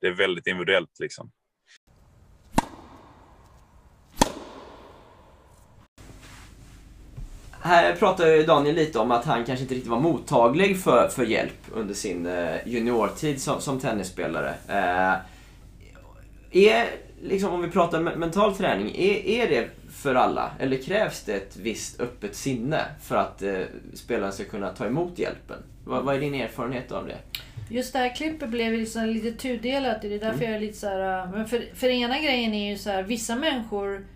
det är väldigt individuellt. Liksom. Här pratar Daniel lite om att han kanske inte riktigt var mottaglig för, för hjälp under sin eh, juniortid som, som tennisspelare. Eh, är, liksom om vi pratar me- mental träning, är, är det för alla? Eller krävs det ett visst öppet sinne för att eh, spelaren ska kunna ta emot hjälpen? Vad, vad är din erfarenhet av det? Just det här klippet blev liksom lite tudelat. Det är därför jag är lite så här. äh, Men för, för ena grejen är ju så här. Vissa människor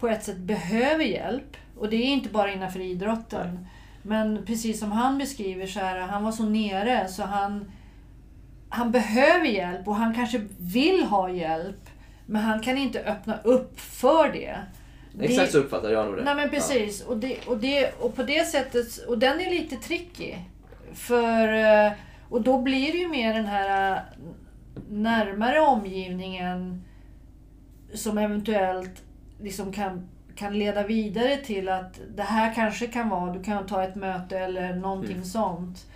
på ett sätt behöver hjälp. Och det är inte bara innanför idrotten. Men precis som han beskriver så här. Han var så nere så han... Han behöver hjälp och han kanske vill ha hjälp. Men han kan inte öppna upp för det. Exakt så uppfattar jag nog det. Nej men precis. Och, det, och, det, och på det sättet, och den är lite tricky. För, eh, och då blir det ju mer den här eh, närmare omgivningen som eventuellt liksom kan, kan leda vidare till att det här kanske kan vara, du kan ta ett möte eller någonting sånt.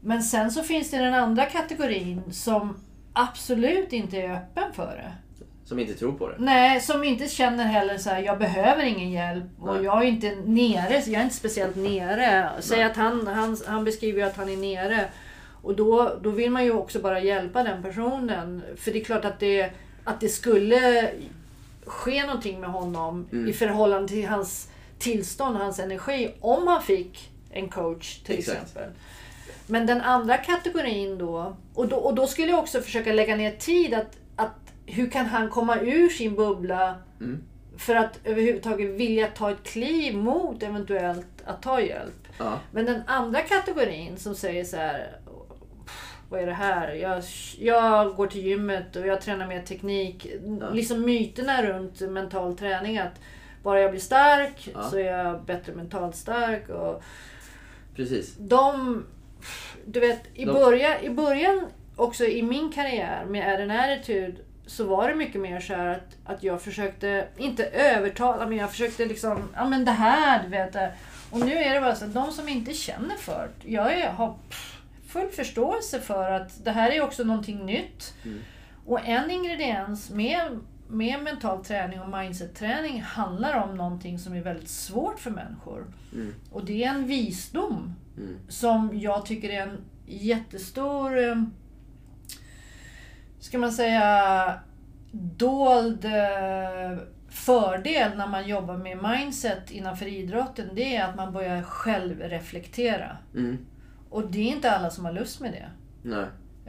Men sen så finns det den andra kategorin som absolut inte är öppen för det. Som inte tror på det. Nej, som inte känner heller så här, jag behöver ingen hjälp och Nej. jag är inte nere, jag är inte speciellt nere. Säg att han, han, han beskriver att han är nere. Och då, då vill man ju också bara hjälpa den personen. För det är klart att det, att det skulle ske någonting med honom Mm. i förhållande till hans tillstånd, hans energi, om han fick en coach till Exakt. exempel. Men den andra kategorin då, och då, och då skulle jag också försöka lägga ner tid att, att hur kan han komma ur sin bubbla Mm. för att överhuvudtaget vilja ta ett kliv mot eventuellt att ta hjälp. Ja. Men den andra kategorin som säger så här. Vad är det här? Jag, jag går till gymmet och jag tränar mer teknik. Ja. Liksom myterna runt mental träning. Att bara jag blir stark Ja. så är jag bättre mentalt stark. Och Precis. de... Du vet, i, De- början, i början också i min karriär med Add an Attitude så var det mycket mer så här att, att jag försökte, inte övertala, men jag försökte liksom, ja men det här, du vet. Och nu är det bara så att de som inte känner för det, jag är, har pff, full förståelse för att det här är också någonting nytt. Mm. Och en ingrediens med, med mental träning och mindset-träning handlar om någonting som är väldigt svårt för människor. Mm. Och det är en visdom Mm. som jag tycker är en jättestor, eh, ska man säga, dold eh, fördel när man jobbar med mindset innanför idrotten. Det är att man börjar självreflektera. Mm. Och det är inte alla som har lust med det. Nej.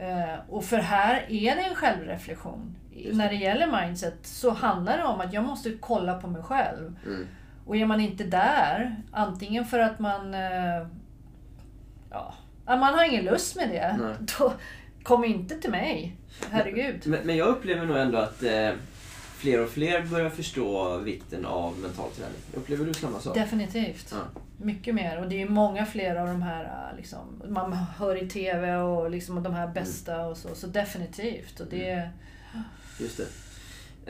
Eh, Och för här är det en självreflektion. Just När det gäller mindset så handlar det om att jag måste kolla på mig själv. Mm. Och är man inte där, antingen för att man... eh, Ja, man har ingen lust med det. Nej. Då kom inte till mig. Herregud. Men, men jag upplever nog ändå att eh, fler och fler börjar förstå vikten av mental träning. Upplever du samma sak? Definitivt. Ja. Mycket mer. Och det är många fler av de här eh, liksom, man hör i TV och liksom de här bästa och så. Så definitivt. Och det, Just det.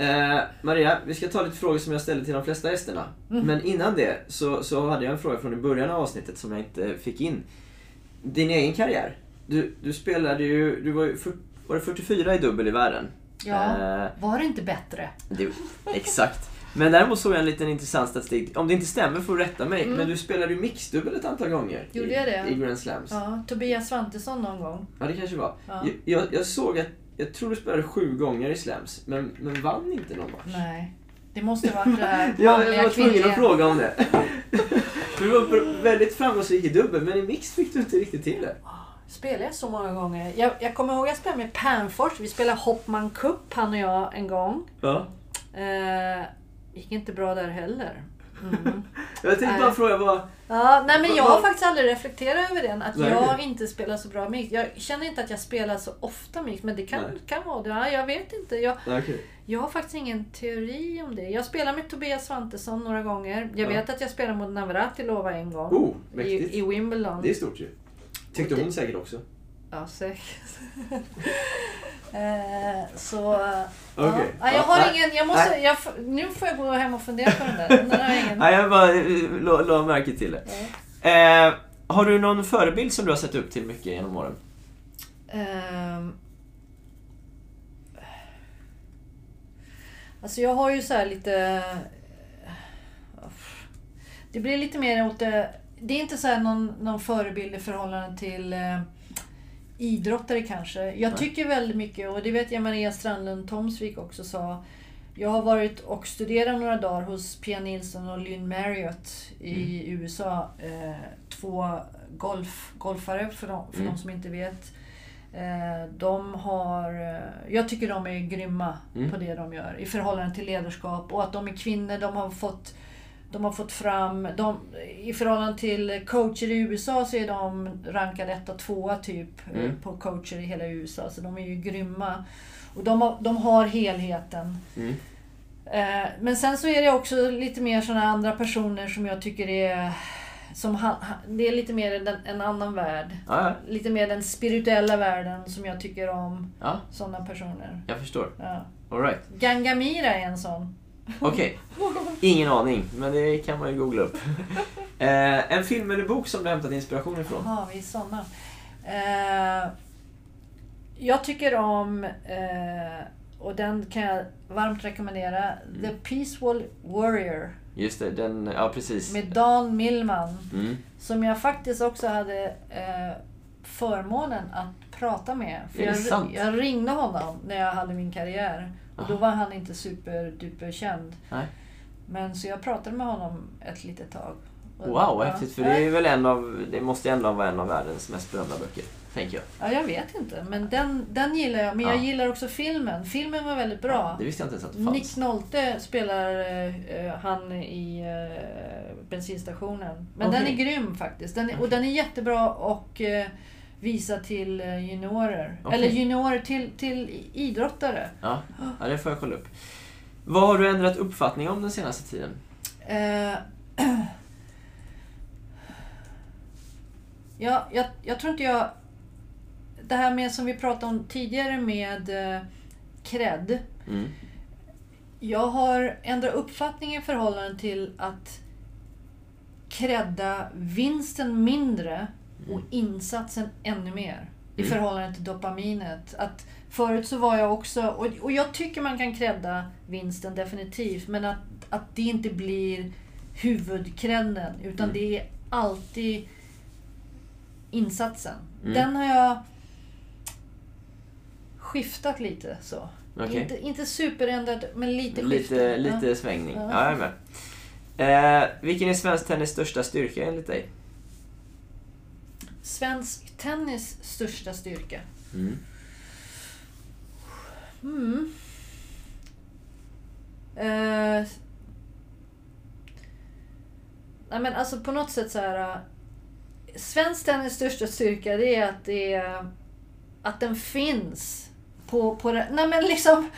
Eh, Maria, vi ska ta lite frågor som jag ställde till de flesta gästerna. Mm. Men innan det så, så hade jag en fråga från i början av avsnittet som jag inte fick in. Din egen karriär. Du, du spelade ju, du var ju för, var det 44 i dubbel i världen. Ja, Eh, var det inte bättre? det, exakt. Men däremot såg jag en liten intressant statistik. Om det inte stämmer får du rätta mig. Mm. Men du spelade ju mixdubbel ett antal gånger. Gjorde i, jag det? I Grand Slams. Ja. Ja, Tobias Svantesson någon gång. det kanske var. Ja. Jag, jag, jag såg att, jag tror du spelade sju gånger i Slams. Men, men vann inte någon match. Nej. Det måste ha varit det här Ja, jag var tvungen att fråga om det. Du var väldigt framgångsrik i dubbel, men i mix fick du inte riktigt till det. Spelade jag så många gånger? Jag, jag kommer ihåg att jag spelade med Pernfors. Vi spelade Hoppman Cup, han och jag, en gång. Ja. Eh, gick inte bra där heller. jag tänkte bara fråga vad... Ja, nej men jag har faktiskt aldrig reflekterat över den. Att Nej. jag inte spelar så bra mix. Jag känner inte att jag spelar så ofta mix. Men det kan, Nej. kan vara det. Ja, jag vet inte. Jag, Nej, okej. jag har faktiskt ingen teori om det. Jag spelar med Tobias Svantesson några gånger. Jag Ja. vet att jag spelade mot Navratilova en gång. Oh, mäktigt. I, I Wimbledon. Det är stort ju. Tyckte hon säkert också. Ja, säkert. eh, så... Okej. Ja. Jag Ja, har ingen... Jag måste, jag, nu får jag gå hem och fundera på den där. Den där har jag ingen. Nej, jag bara eh, la, la märke till det. Eh, har du någon förebild som du har sett upp till mycket genom åren? Ehm. Alltså jag har ju så här lite... Det blir lite mer åt det... Det är inte så här någon, någon förebild i förhållande till eh, idrottare kanske. Jag Nej. tycker väldigt mycket, och det vet jag Maria Strandlund Tomsvik också sa. Jag har varit och studerat några dagar hos Pia Nilsson och Lynn Marriott i USA. Eh, två golf, golfare för, de, för Mm. de som inte vet. Eh, de har... Eh, jag tycker de är grymma Mm. på det de gör i förhållande till ledarskap och att de är kvinnor. De har fått, de har fått fram... De, I förhållande till coacher i USA så är de rankade etta, tvåa typ eh, Mm. på coacher i hela USA. Så de är ju grymma. Och de har, de har helheten. Mm. Eh, Men sen så är det också lite mer såna andra personer som jag tycker är... Som det är lite mer en, en annan värld. Ja, ja. Lite mer den spirituella världen som jag tycker om. ja Sådana personer. jag förstår. Ja. Alright. Gangamira är en sån. Okej. Ingen aning, men det kan man ju googla upp. Eh, en film eller bok som du hämtat inspiration ifrån? Jaha, vi är såna. Eh, jag tycker om, eh, och den kan jag varmt rekommendera, The Peaceful Warrior Just det, den... Ja, precis. med Dan Millman. Mm. Som jag faktiskt också hade eh, förmånen att prata med. För jag, jag ringde honom när jag hade min karriär. Och då var han inte superduper känd. Nej. Men så jag pratade med honom ett litet tag. Och- Wow, vad ja. häftigt. För det är väl en av... Det måste ändå vara en av världens mest berömda böcker. Tänker jag. Ja, jag vet inte. Men den, den gillar jag. Men jag Ja. gillar också filmen. Filmen var väldigt bra. Det visste jag inte ens att det fanns. Nick Nolte spelar eh, han i eh, bensinstationen. Men Okej. den är grym faktiskt. Den är, Och den är jättebra och eh, visa till eh, juniorer. Okej. Eller juniorer till, till idrottare. Ja, ja, det får jag kolla upp. Vad har du ändrat uppfattning om den senaste tiden? Eh, ja, jag, jag tror inte jag... Det här med som vi pratade om tidigare med eh, cred. Mm. Jag har ändrat uppfattning i förhållande till att credda vinsten mindre och insatsen ännu mer. I Mm. förhållande till dopaminet. Att förut så var jag också, och, och jag tycker man kan credda vinsten definitivt, men att, att det inte blir huvudcredden. Utan Mm. det är alltid insatsen. Mm. Den har jag skiftat lite så. Okej. Inte, inte superändrat, men lite skiftat. Lite, lite svängning. Ja. Ja, jag är med. Eh, vilken är svensk tennis största styrka enligt dig? Svensk tennis största styrka? Mm. Mm. Eh, nej men alltså på något sätt så här. äh, Svensk tennis största styrka det är att det är, att den finns på, på det. Nej men liksom.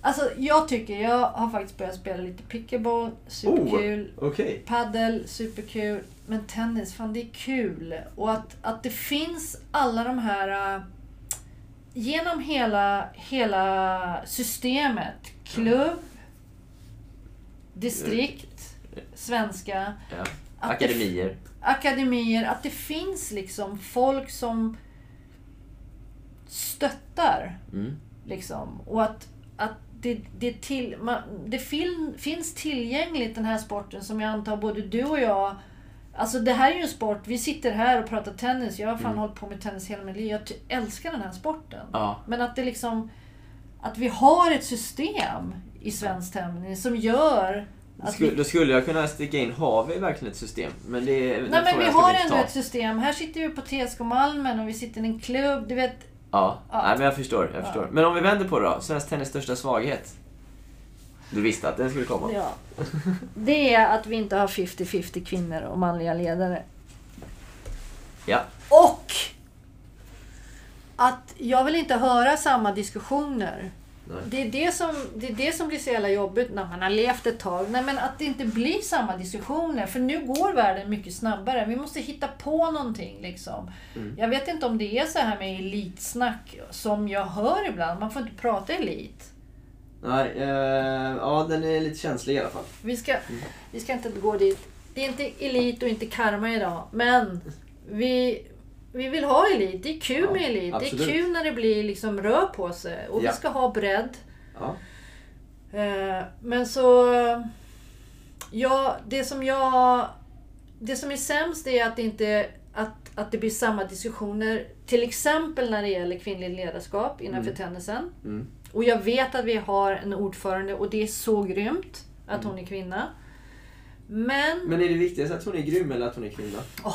Alltså jag tycker, jag har faktiskt börjat spela lite pickleball, superkul. Okej. Paddel, superkul. Men tennis, fan det är kul. Och att, att det finns alla de här... äh, Genom hela, hela systemet. Klubb, distrikt, svenska, Ja. Att det- Akademier. akademier. Att det finns liksom folk som stöttar. Mm. Liksom. Och att, att det, det, till, man, det fin, finns tillgängligt den här sporten som jag antar både du och jag Alltså det här är ju en sport, vi sitter här och pratar tennis. Jag har fan Mm. hållit på med tennis hela mitt liv. Jag älskar den här sporten. Ja. Men att det liksom... Att vi har ett system i svensk tennis som gör att Skulle, vi... då skulle jag kunna sticka in, har vi verkligen ett system? Men det Nej men vi har ändå ta. ett system. Här sitter vi på TSK Malmen och vi sitter i en klubb. Du vet, Ja, Ja. Nej, men jag förstår. Jag Ja. förstår. Men om vi vänder på det då. Svensk tennis största svaghet? Du visste att den skulle komma? Ja. Det är att vi inte har 50-50 kvinnor och manliga ledare. Ja. Och att jag vill inte höra samma diskussioner. Nej. Det är det, som, det är det som blir så jävla jobbigt när man har levt ett tag. Nej, men att det inte blir samma diskussioner. För nu går världen mycket snabbare. Vi måste hitta på någonting. Liksom. Mm. Jag vet inte om det är så här med elitsnack som jag hör ibland. Man får inte prata elit. Nej, eh, ja den är lite känslig i alla fall. Vi ska, vi ska inte gå dit. Det är inte elit och inte karma idag. Men vi, vi vill ha elit. Det är kul Ja, med elit. absolut. Det är kul när det blir liksom rör på sig. Och Ja. vi ska ha bredd. Ja. Eh, Men så... Ja, det som jag... Det som är sämst är att det inte att, att det blir samma diskussioner. Till exempel när det gäller kvinnligt ledarskap innanför tennisen. Mm. Och jag vet att vi har en ordförande och det är så grymt att Mm. hon är kvinna. Men... Men är det viktigast att hon är grym eller att hon är kvinna? Au.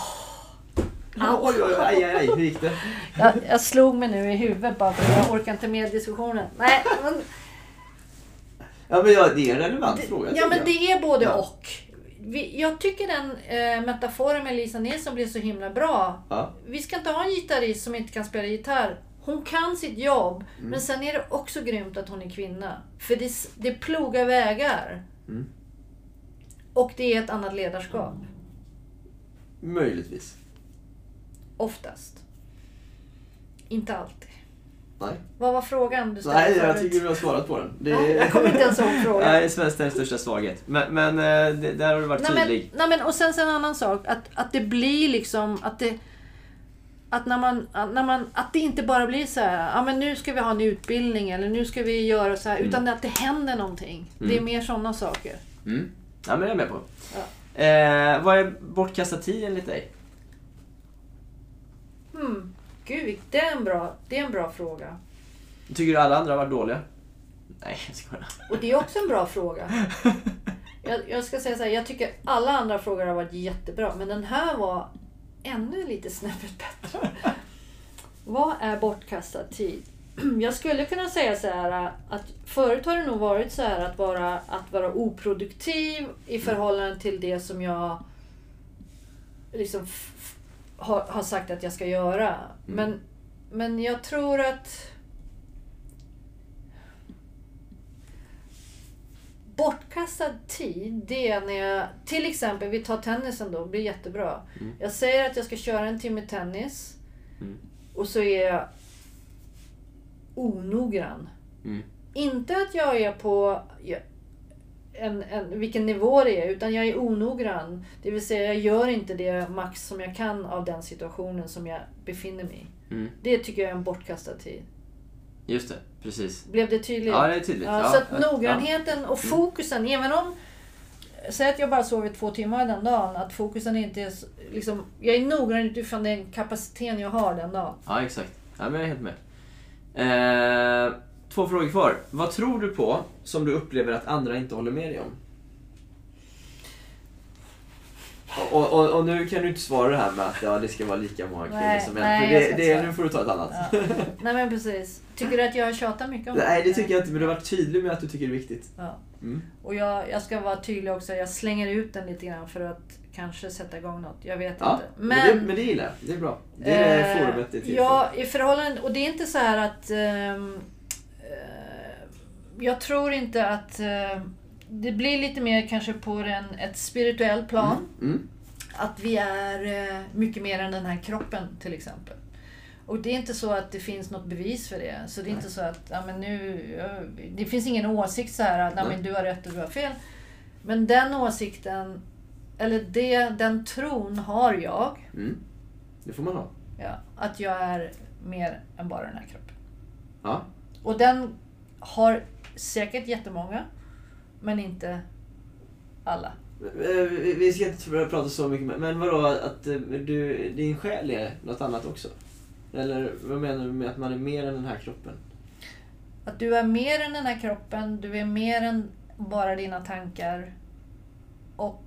Oj, oj, aj, aj, aj, hur gick det? Jag, jag slog mig nu i huvudet bara för jag orkar inte med diskussionen. Nej, men, Ja, men ja, det är en relevant fråga. ja men jag. det är både Ja. och. Vi, jag tycker den eh, metaforen med Lisa Nilsson blir så himla bra. Ja. Vi ska inte ha en gitarrist som inte kan spela gitarr. Hon kan sitt jobb, Mm. men sen är det också grymt att hon är kvinna. För det, det plogar vägar. Mm. Och det är ett annat ledarskap. Möjligtvis. Oftast. Inte alltid. Nej. Vad var frågan du ställde Nej, jag tycker du har svarat på den. Det Ja, jag kommer inte ens ihåg frågan. Nej, svensk tennis största svaghet. Men, men eh, det, där har du varit Nej men, tydlig. nej men och sen så en annan sak. Att, att det blir liksom att det... Att, när man, när man, att det inte bara blir så här, ja men nu ska vi ha en utbildning eller nu ska vi göra så här. Utan att det händer någonting. Det är mer sådana saker. Mm. Ja, men det är jag med på. Eh, vad är bortkastad tid enligt dig? Hmm. Gud, det är, en bra, det är en bra fråga. Tycker du alla andra har varit dåliga? Nej, jag skojar. Och det är också en bra fråga. Jag, jag ska säga så här, jag tycker alla andra frågor har varit jättebra. Men den här var ännu lite snäppet bättre. Vad är bortkastad tid? Jag skulle kunna säga så här att förut har det nog varit så här att vara, att vara oproduktiv i förhållande till det som jag liksom har, har sagt att jag ska göra. Men, men jag tror att bortkastad tid, det är när jag... Till exempel, vi tar tennisen då, det blir jättebra. Jag säger att jag ska köra en timme tennis. Mm. Och så är jag onoggrann. Mm. Inte att jag är på ja, en, en, vilken nivå det är, utan jag är onoggrann. Det vill säga, jag gör inte det max som jag kan av den situationen som jag befinner mig i. Mm. Det tycker jag är en bortkastad tid. Just det, precis. Blev det tydligt? Ja, det är tydligt. Ja, Ja, så att ja, Mm. noggrannheten och fokusen, även om... Säg att jag bara sover två timmar den dagen, att fokusen inte är... Liksom, jag är noggrann utifrån den kapaciteten jag har den dagen. Ja, exakt. Ja, men jag är helt med. Eh, två frågor kvar. Vad tror du på som du upplever att andra inte håller med dig om? Och, och, och nu kan du inte svara det här med att ja, det ska vara lika många kvinnor som män. För det, det, nu får du ta ett annat. Ja. Nej men precis. Tycker du att jag tjatar mycket om Nej, det tycker jag inte. Men du har varit tydlig med att du tycker det är viktigt. Ja. Mm. Och jag, jag ska vara tydlig också, jag slänger ut den lite grann för att kanske sätta igång något. Jag vet Ja, inte. men, det, men det gillar jag. Det är bra. Det är det Eh, forumet det är till Ja, i förhållande... Och det är inte så här att... eh, jag tror inte att... eh, det blir lite mer kanske på en, ett spirituellt plan. för. Mm. Att vi är eh, mycket mer än den här kroppen till exempel. Och det är inte så att det finns något bevis för det. Så det är inte så att, ja men nu... Det finns ingen åsikt så här att, Nej. men du har rätt och du har fel. Men den åsikten, eller det, den tron har jag. Mm. Det får man ha. Ja, att jag är mer än bara den här kroppen. Ja. Och den har säkert jättemånga, men inte alla. Eh, vi- ska inte prata så mycket, men- vadå att eh, du, din själ är något annat också? Eller vad menar du med att man är mer än den här kroppen? Att du är mer än den här kroppen, du är mer än bara dina tankar. Och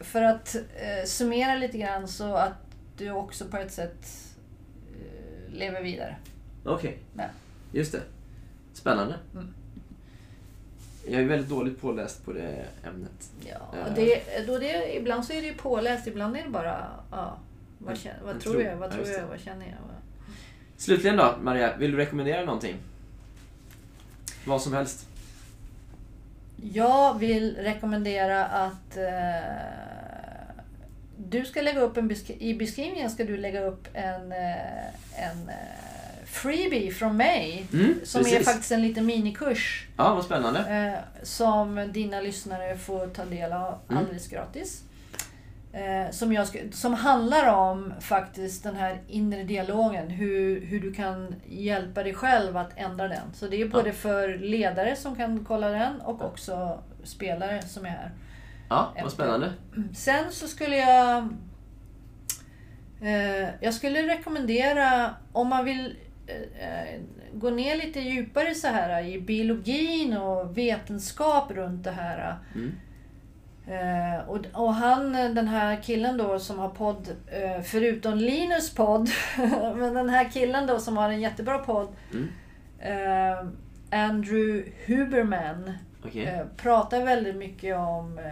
för att eh, summera lite grann så att du också på ett sätt eh, lever vidare. Okej, Ja. Just det. Spännande. Jag är väldigt dåligt påläst på det ämnet. Ja, Eh. det, då det, ibland så är det ju påläst, ibland är det bara... Ja, vad, känner, vad Jag tror jag? Vad tror jag? Vad känner jag? Slutligen då, Maria, vill du rekommendera någonting? Vad som helst. Jag vill rekommendera att eh, du ska lägga upp en besk- i beskrivningen ska du lägga upp en, eh, en eh, freebie från mig. Mm, som är precis. faktiskt en liten minikurs. Ja, vad spännande. Eh, som dina lyssnare får ta del av Mm. alldeles gratis. Eh, som, jag som handlar om faktiskt den här inre dialogen. Hur, hur du kan hjälpa dig själv att ändra den. Så det är både för ledare som kan kolla den och också spelare som är här. Ja, vad spännande. Sen så skulle jag... Eh, jag skulle rekommendera om man vill gå ner lite djupare så här i biologin och vetenskap runt det här. Mm. Eh, och, och han, den här killen då som har podd, eh, förutom Linus podd, men den här killen då som har en jättebra podd. Mm. Eh, Andrew Huberman eh, pratar väldigt mycket om eh,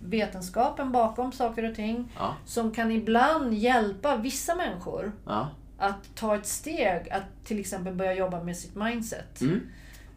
vetenskapen bakom saker och ting. Ja. Som kan ibland hjälpa vissa människor Ja. Att ta ett steg att till exempel börja jobba med sitt mindset. Mm.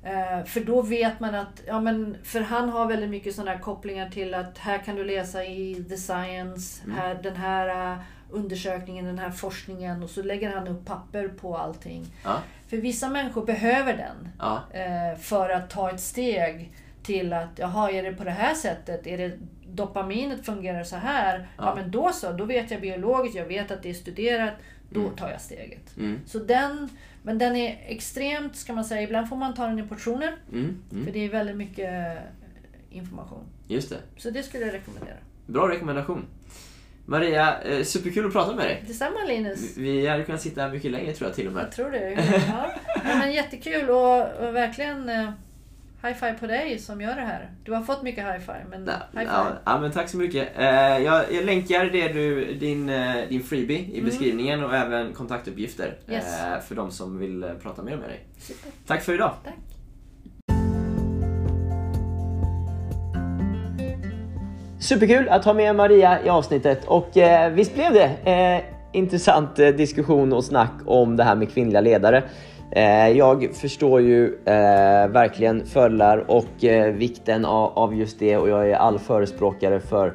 Eh, för då vet man att, ja men, för han har väldigt mycket sådana här kopplingar till att här kan du läsa i The Science, Mm. här, den här eh, undersökningen, den här forskningen och så lägger han upp papper på allting. Ja. För vissa människor behöver den Ja. eh, för att ta ett steg till att, jaha, är det på det här sättet? Är det dopaminet fungerar så här? Ja, Ja. men då så, då vet jag biologiskt, jag vet att det är studerat, då Mm. tar jag steget. Mm. Så den, men den är extremt, ska man säga, ibland får man ta den i portioner. Mm. För Mm. det är väldigt mycket information. Just det. Så det skulle jag rekommendera. Bra rekommendation. Maria, eh, superkul att prata med dig. Detsamma Linus. Vi hade kunnat sitta här mycket längre tror jag till och med. Jag tror det. Ja, men jättekul och, och verkligen eh, high five på dig som gör det här. Du har fått mycket high five, men Ja, high five. ja, men tack så mycket. Eh, jag, jag länkar det du, din, eh, din freebie i Mm. beskrivningen och även kontaktuppgifter Yes. eh, för de som vill prata mer med dig. Super. Tack för idag. Tack. Superkul att ha med Maria i avsnittet och eh, visst blev det eh, intressant eh, diskussion och snack om det här med kvinnliga ledare. Eh, jag förstår ju eh, verkligen fördelar och eh, vikten av, av just det och jag är all förespråkare för,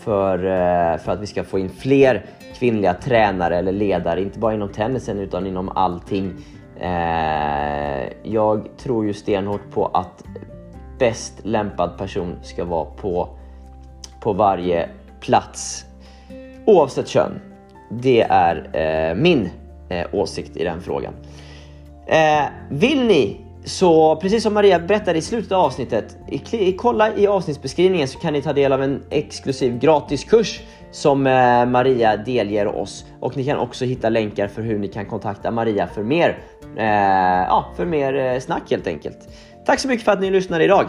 för, eh, för att vi ska få in fler kvinnliga tränare eller ledare, inte bara inom tennisen utan inom allting. Eh, jag tror ju stenhårt på att bäst lämpad person ska vara på på varje plats oavsett kön. Det är eh, min eh, åsikt i den frågan. Eh, vill ni så precis som Maria berättade i slutet av avsnittet, i, kolla i avsnittsbeskrivningen så kan ni ta del av en exklusiv gratiskurs som eh, Maria delger oss och ni kan också hitta länkar för hur ni kan kontakta Maria för mer, eh, ja, för mer eh, snack helt enkelt. Tack så mycket för att ni lyssnade idag.